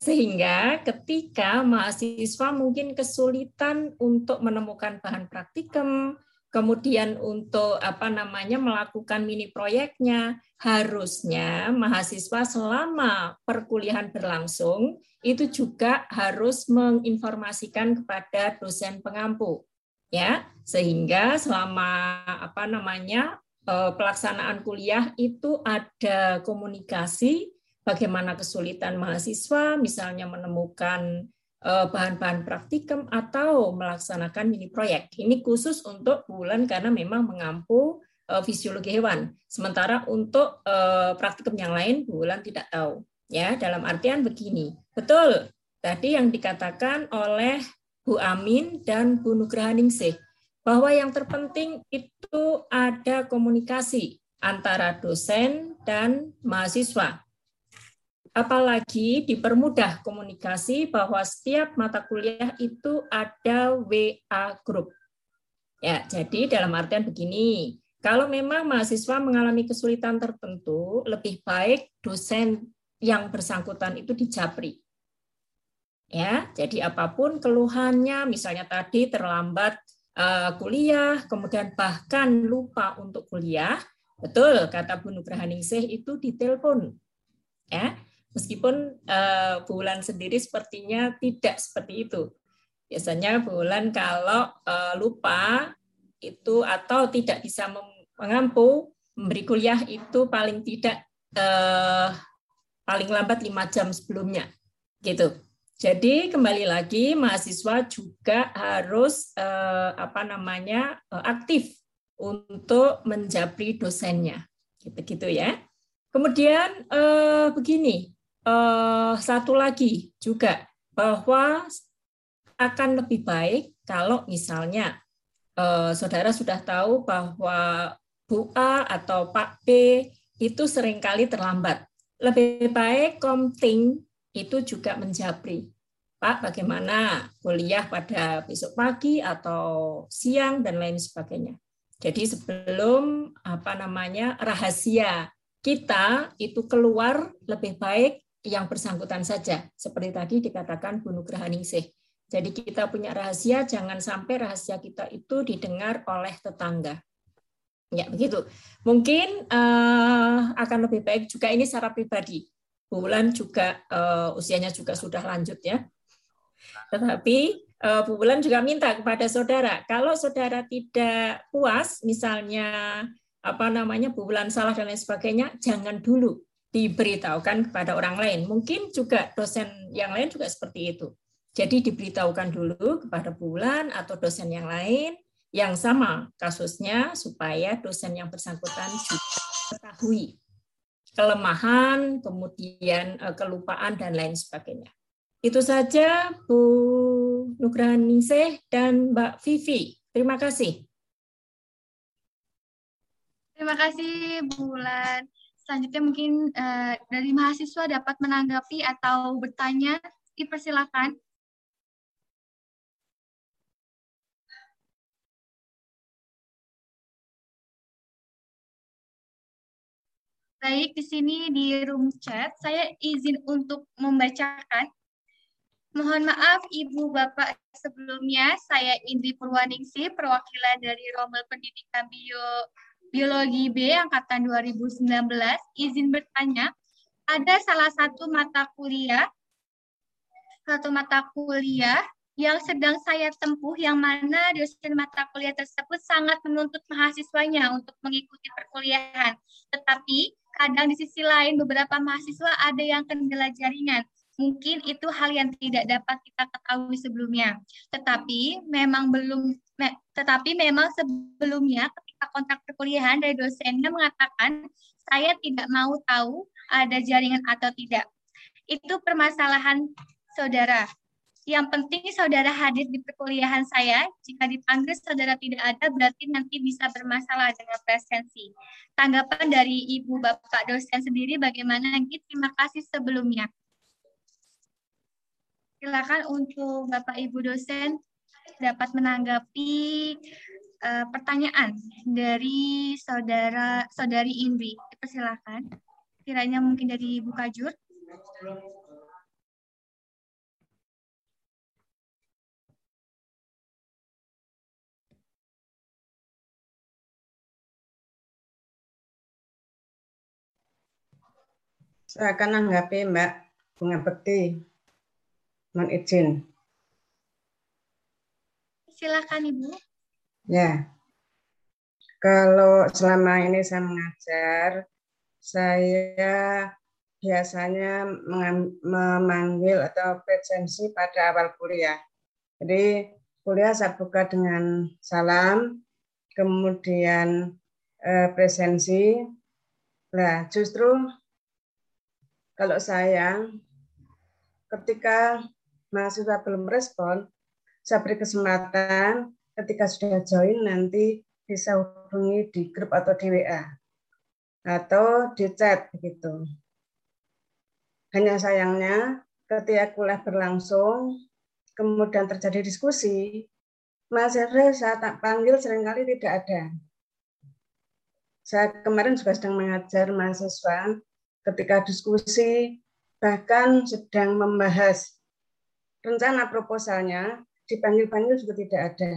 Sehingga ketika mahasiswa mungkin kesulitan untuk menemukan bahan praktikum, kemudian untuk apa namanya melakukan mini proyeknya, harusnya mahasiswa selama perkuliahan berlangsung itu juga harus menginformasikan kepada dosen pengampu ya. Sehingga selama apa namanya eh, pelaksanaan kuliah itu ada komunikasi bagaimana kesulitan mahasiswa misalnya menemukan eh, bahan-bahan praktikum atau melaksanakan mini proyek. Ini khusus untuk bulan karena memang mengampu eh, fisiologi hewan. Sementara untuk eh, praktikum yang lain bulan tidak tahu. Ya, dalam artian begini. Betul. Tadi yang dikatakan oleh Bu Amin dan Bu Nugrahaningsih bahwa yang terpenting itu ada komunikasi antara dosen dan mahasiswa apalagi dipermudah komunikasi bahwa setiap mata kuliah itu ada WA group. Ya, jadi dalam artian begini, kalau memang mahasiswa mengalami kesulitan tertentu, lebih baik dosen yang bersangkutan itu dijapri. Ya, jadi apa pun keluhannya, misalnya tadi terlambat uh, kuliah, kemudian bahkan lupa untuk kuliah, betul kata Bu Nugrahaningsih itu ditelepon. Ya, Meskipun uh, bulan sendiri sepertinya tidak seperti itu. Biasanya bulan kalau uh, lupa itu atau tidak bisa mengampu memberi kuliah itu paling tidak uh, paling lambat lima jam sebelumnya, gitu. Jadi kembali lagi mahasiswa juga harus uh, apa namanya uh, aktif untuk menjabri dosennya, gitu-gitu ya. Kemudian uh, begini, uh, satu lagi juga bahwa akan lebih baik kalau misalnya uh, saudara sudah tahu bahwa Bu A atau Pak B itu sering kali terlambat. Lebih baik komting itu juga menjabri. Pak, bagaimana kuliah pada besok pagi atau siang dan lain sebagainya. Jadi sebelum apa namanya rahasia kita itu keluar lebih baik yang bersangkutan saja. Seperti tadi dikatakan Bu Nugrahaningsih. Jadi kita punya rahasia, jangan sampai rahasia kita itu didengar oleh tetangga. Ya begitu. Mungkin uh, akan lebih baik juga ini secara pribadi. Bulan juga uh, usianya juga sudah lanjut ya. Tetapi uh, Bu Bulan juga minta kepada saudara, kalau saudara tidak puas, misalnya apa namanya Bu Bulan salah dan lain sebagainya, jangan dulu diberitahukan kepada orang lain. Mungkin juga dosen yang lain juga seperti itu. Jadi diberitahukan dulu kepada bulan atau dosen yang lain, yang sama kasusnya supaya dosen yang bersangkutan juga mengetahui kelemahan, kemudian eh, kelupaan dan lain sebagainya. Itu saja Bu Nugrahaningsih dan Mbak Vivi. Terima kasih. Terima kasih Bulan. Selanjutnya mungkin uh, dari mahasiswa dapat menanggapi atau bertanya, dipersilakan. Baik, di sini di room chat, saya izin untuk membacakan. Mohon maaf Ibu Bapak sebelumnya, saya Indri Purwaningsi, perwakilan dari Rommel Pendidikan Bio, Biologi B Angkatan 2019, izin bertanya, ada salah satu mata kuliah, satu mata kuliah yang sedang saya tempuh, yang mana dosen mata kuliah tersebut sangat menuntut mahasiswanya untuk mengikuti perkuliahan. Tetapi kadang di sisi lain beberapa mahasiswa ada yang kendala jaringan. Mungkin itu hal yang tidak dapat kita ketahui sebelumnya. Tetapi memang belum tetapi memang sebelumnya ketika kontrak perkuliahan dari dosennya mengatakan saya tidak mau tahu ada jaringan atau tidak. Itu permasalahan saudara. Yang penting saudara hadir di perkuliahan saya. Jika dipanggil saudara tidak ada, berarti nanti bisa bermasalah dengan presensi. Tanggapan dari Ibu Bapak dosen sendiri bagaimana? Terima kasih sebelumnya. Silakan untuk Bapak Ibu dosen dapat menanggapi uh, pertanyaan dari saudara saudari Indri. Persilakan. Kiranya mungkin dari Ibu Kajur. Saya akan menanggapi Mbak Bunga Bekti. Mohon izin. Silakan Ibu. Ya. Kalau selama ini saya mengajar, saya biasanya memanggil atau presensi pada awal kuliah. Jadi kuliah saya buka dengan salam, kemudian eh, presensi. Nah, justru kalau saya ketika mahasiswa belum respon, saya beri kesempatan ketika sudah join nanti bisa hubungi di grup atau di WA atau di chat begitu. Hanya sayangnya ketika kuliah berlangsung, kemudian terjadi diskusi, mahasiswa saya tak panggil sering kali tidak ada. Saya kemarin juga sedang mengajar mahasiswa ketika diskusi bahkan sedang membahas rencana proposalnya dipanggil-panggil juga tidak ada.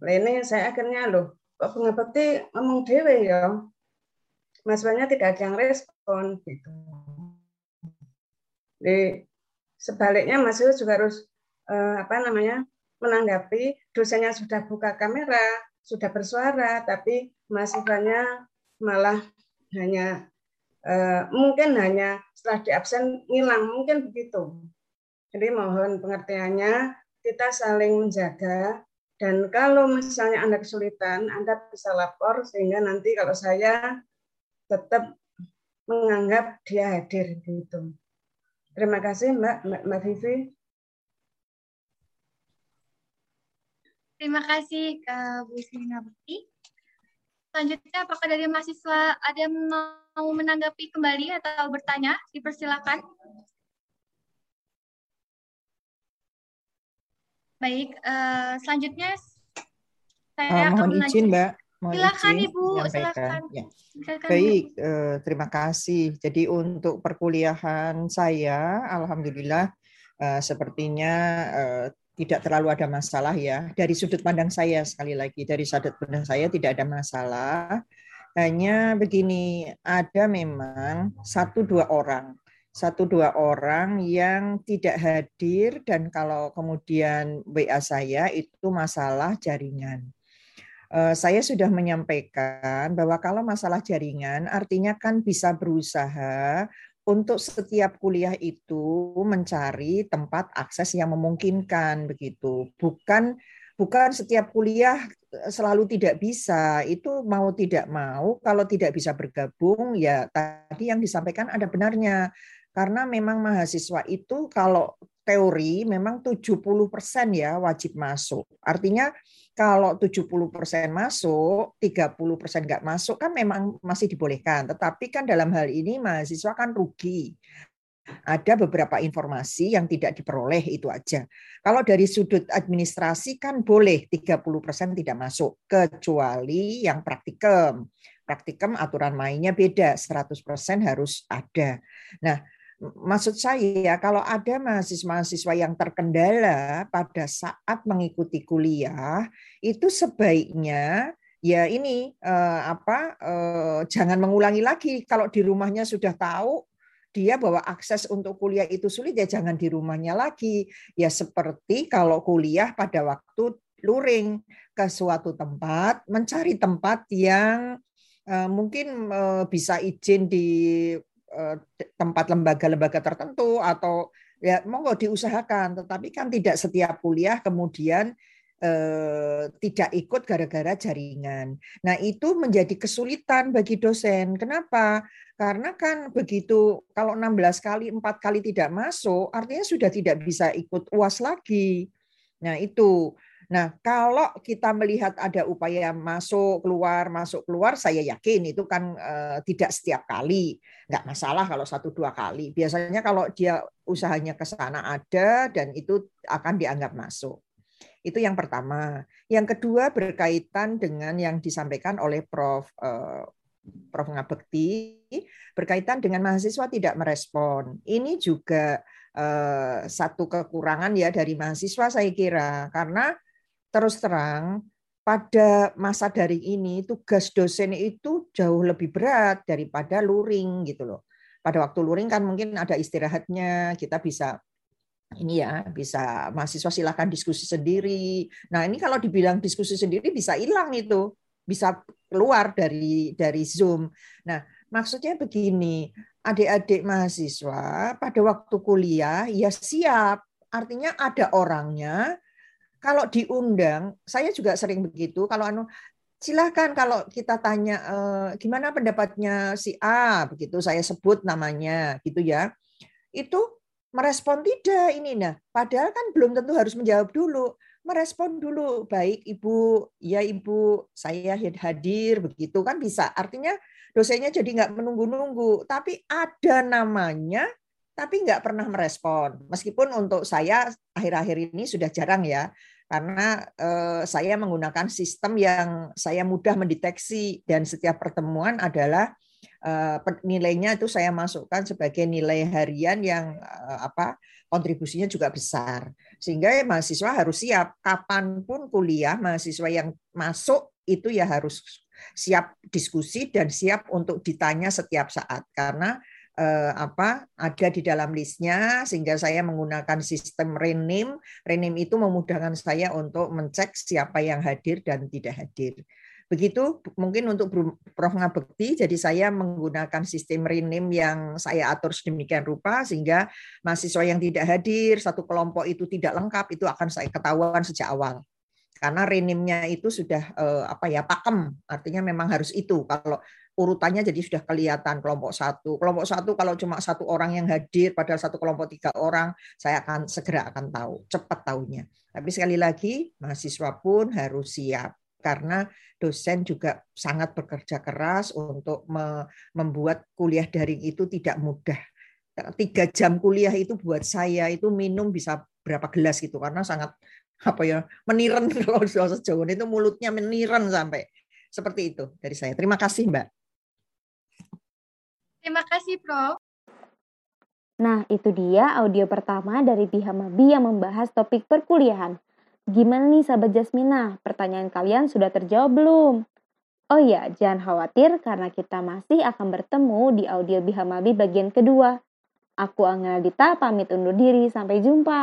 Ini saya akhirnya loh, kok Bunga Bekti ngomong dewe ya, mahasiswanya tidak ada yang respon gitu. Jadi sebaliknya mahasiswa juga harus eh, apa namanya menanggapi dosennya sudah buka kamera, sudah bersuara, tapi mahasiswanya malah hanya Eh, mungkin hanya setelah di absen ngilang, mungkin begitu. Jadi mohon pengertiannya, kita saling menjaga, dan kalau misalnya Anda kesulitan, Anda bisa lapor, sehingga nanti kalau saya tetap menganggap dia hadir. gitu. Terima kasih Mbak, Mbak, Mbak Vivi. Terima kasih ke Bu Sina Bekti. Selanjutnya, apakah dari mahasiswa ada yang mau menanggapi kembali atau bertanya? Dipersilakan. Baik, uh, selanjutnya saya uh, mohon akan izin, Mbak. Mohon silakan izin Ibu, silakan. Ya. Baik, uh, terima kasih. Jadi untuk perkuliahan saya, alhamdulillah uh, sepertinya uh, tidak terlalu ada masalah ya. Dari sudut pandang saya sekali lagi, dari sudut pandang saya tidak ada masalah. Hanya begini, ada memang satu dua orang, satu dua orang yang tidak hadir dan kalau kemudian WA saya itu masalah jaringan. Eh, saya sudah menyampaikan bahwa kalau masalah jaringan artinya kan bisa berusaha untuk setiap kuliah itu mencari tempat akses yang memungkinkan begitu bukan bukan setiap kuliah selalu tidak bisa. Itu mau tidak mau, kalau tidak bisa bergabung, ya tadi yang disampaikan ada benarnya. Karena memang mahasiswa itu kalau teori memang 70% ya wajib masuk. Artinya kalau 70% masuk, 30% nggak masuk kan memang masih dibolehkan. Tetapi kan dalam hal ini mahasiswa kan rugi ada beberapa informasi yang tidak diperoleh itu aja. Kalau dari sudut administrasi kan boleh 30% tidak masuk kecuali yang praktikum. Praktikum aturan mainnya beda, 100% harus ada. Nah, maksud saya kalau ada mahasiswa-mahasiswa yang terkendala pada saat mengikuti kuliah, itu sebaiknya ya ini eh, apa eh, jangan mengulangi lagi kalau di rumahnya sudah tahu dia bahwa akses untuk kuliah itu sulit ya jangan di rumahnya lagi. Ya seperti kalau kuliah pada waktu luring ke suatu tempat, mencari tempat yang uh, mungkin uh, bisa izin di tempat lembaga-lembaga tertentu atau ya monggo diusahakan, tetapi kan tidak setiap kuliah kemudian eh, tidak ikut gara-gara jaringan. Nah, itu menjadi kesulitan bagi dosen. Kenapa? Karena kan begitu kalau 16 kali, 4 kali tidak masuk, artinya sudah tidak bisa ikut UAS lagi. Nah, itu. Nah, kalau kita melihat ada upaya masuk keluar masuk keluar, saya yakin itu kan eh, tidak setiap kali, nggak masalah kalau satu dua kali. Biasanya kalau dia usahanya ke sana ada dan itu akan dianggap masuk. Itu yang pertama. Yang kedua berkaitan dengan yang disampaikan oleh Prof. Eh, Prof. Ngabekti berkaitan dengan mahasiswa tidak merespon. Ini juga eh, satu kekurangan ya dari mahasiswa saya kira karena terus terang pada masa daring ini tugas dosen itu jauh lebih berat daripada luring gitu loh. Pada waktu luring kan mungkin ada istirahatnya, kita bisa ini ya bisa mahasiswa silahkan diskusi sendiri. Nah ini kalau dibilang diskusi sendiri bisa hilang itu, bisa keluar dari dari Zoom. Nah maksudnya begini, adik-adik mahasiswa pada waktu kuliah ya siap, artinya ada orangnya. Kalau diundang, saya juga sering begitu. Kalau anu silahkan kalau kita tanya eh, gimana pendapatnya si A begitu saya sebut namanya gitu ya. Itu merespon tidak ini. Nah padahal kan belum tentu harus menjawab dulu. Merespon dulu baik ibu ya ibu saya hadir begitu kan bisa. Artinya dosennya jadi nggak menunggu-nunggu. Tapi ada namanya tapi nggak pernah merespon. Meskipun untuk saya akhir-akhir ini sudah jarang ya. Karena eh, saya menggunakan sistem yang saya mudah mendeteksi. Dan setiap pertemuan adalah Eh, nilainya itu saya masukkan sebagai nilai harian yang eh, apa kontribusinya juga besar. Sehingga mahasiswa harus siap. Kapan pun kuliah mahasiswa yang masuk itu ya harus siap diskusi dan siap untuk ditanya setiap saat. Karena eh, apa ada di dalam listnya sehingga saya menggunakan sistem rename rename itu memudahkan saya untuk mencek siapa yang hadir dan tidak hadir Begitu mungkin untuk Prof. Ngabekti, jadi saya menggunakan sistem rename yang saya atur sedemikian rupa sehingga mahasiswa yang tidak hadir, satu kelompok itu tidak lengkap, itu akan saya ketahuan sejak awal. Karena rename-nya itu sudah eh, apa ya pakem, artinya memang harus itu. Kalau urutannya jadi sudah kelihatan kelompok satu. Kelompok satu kalau cuma satu orang yang hadir, padahal satu kelompok tiga orang, saya akan segera akan tahu, cepat tahunya. Tapi sekali lagi, mahasiswa pun harus siap karena dosen juga sangat bekerja keras untuk membuat kuliah daring itu tidak mudah. Tiga jam kuliah itu buat saya itu minum bisa berapa gelas gitu karena sangat apa ya meniren (laughs) kalau sejauh itu mulutnya meniren sampai seperti itu dari saya. Terima kasih Mbak. Terima kasih Prof. Nah, itu dia audio pertama dari pihak Mabi yang membahas topik perkuliahan. Gimana nih sahabat Jasmina? Pertanyaan kalian sudah terjawab belum? Oh iya, jangan khawatir karena kita masih akan bertemu di audio Bihamabi bagian kedua. Aku Angel Dita pamit undur diri, sampai jumpa.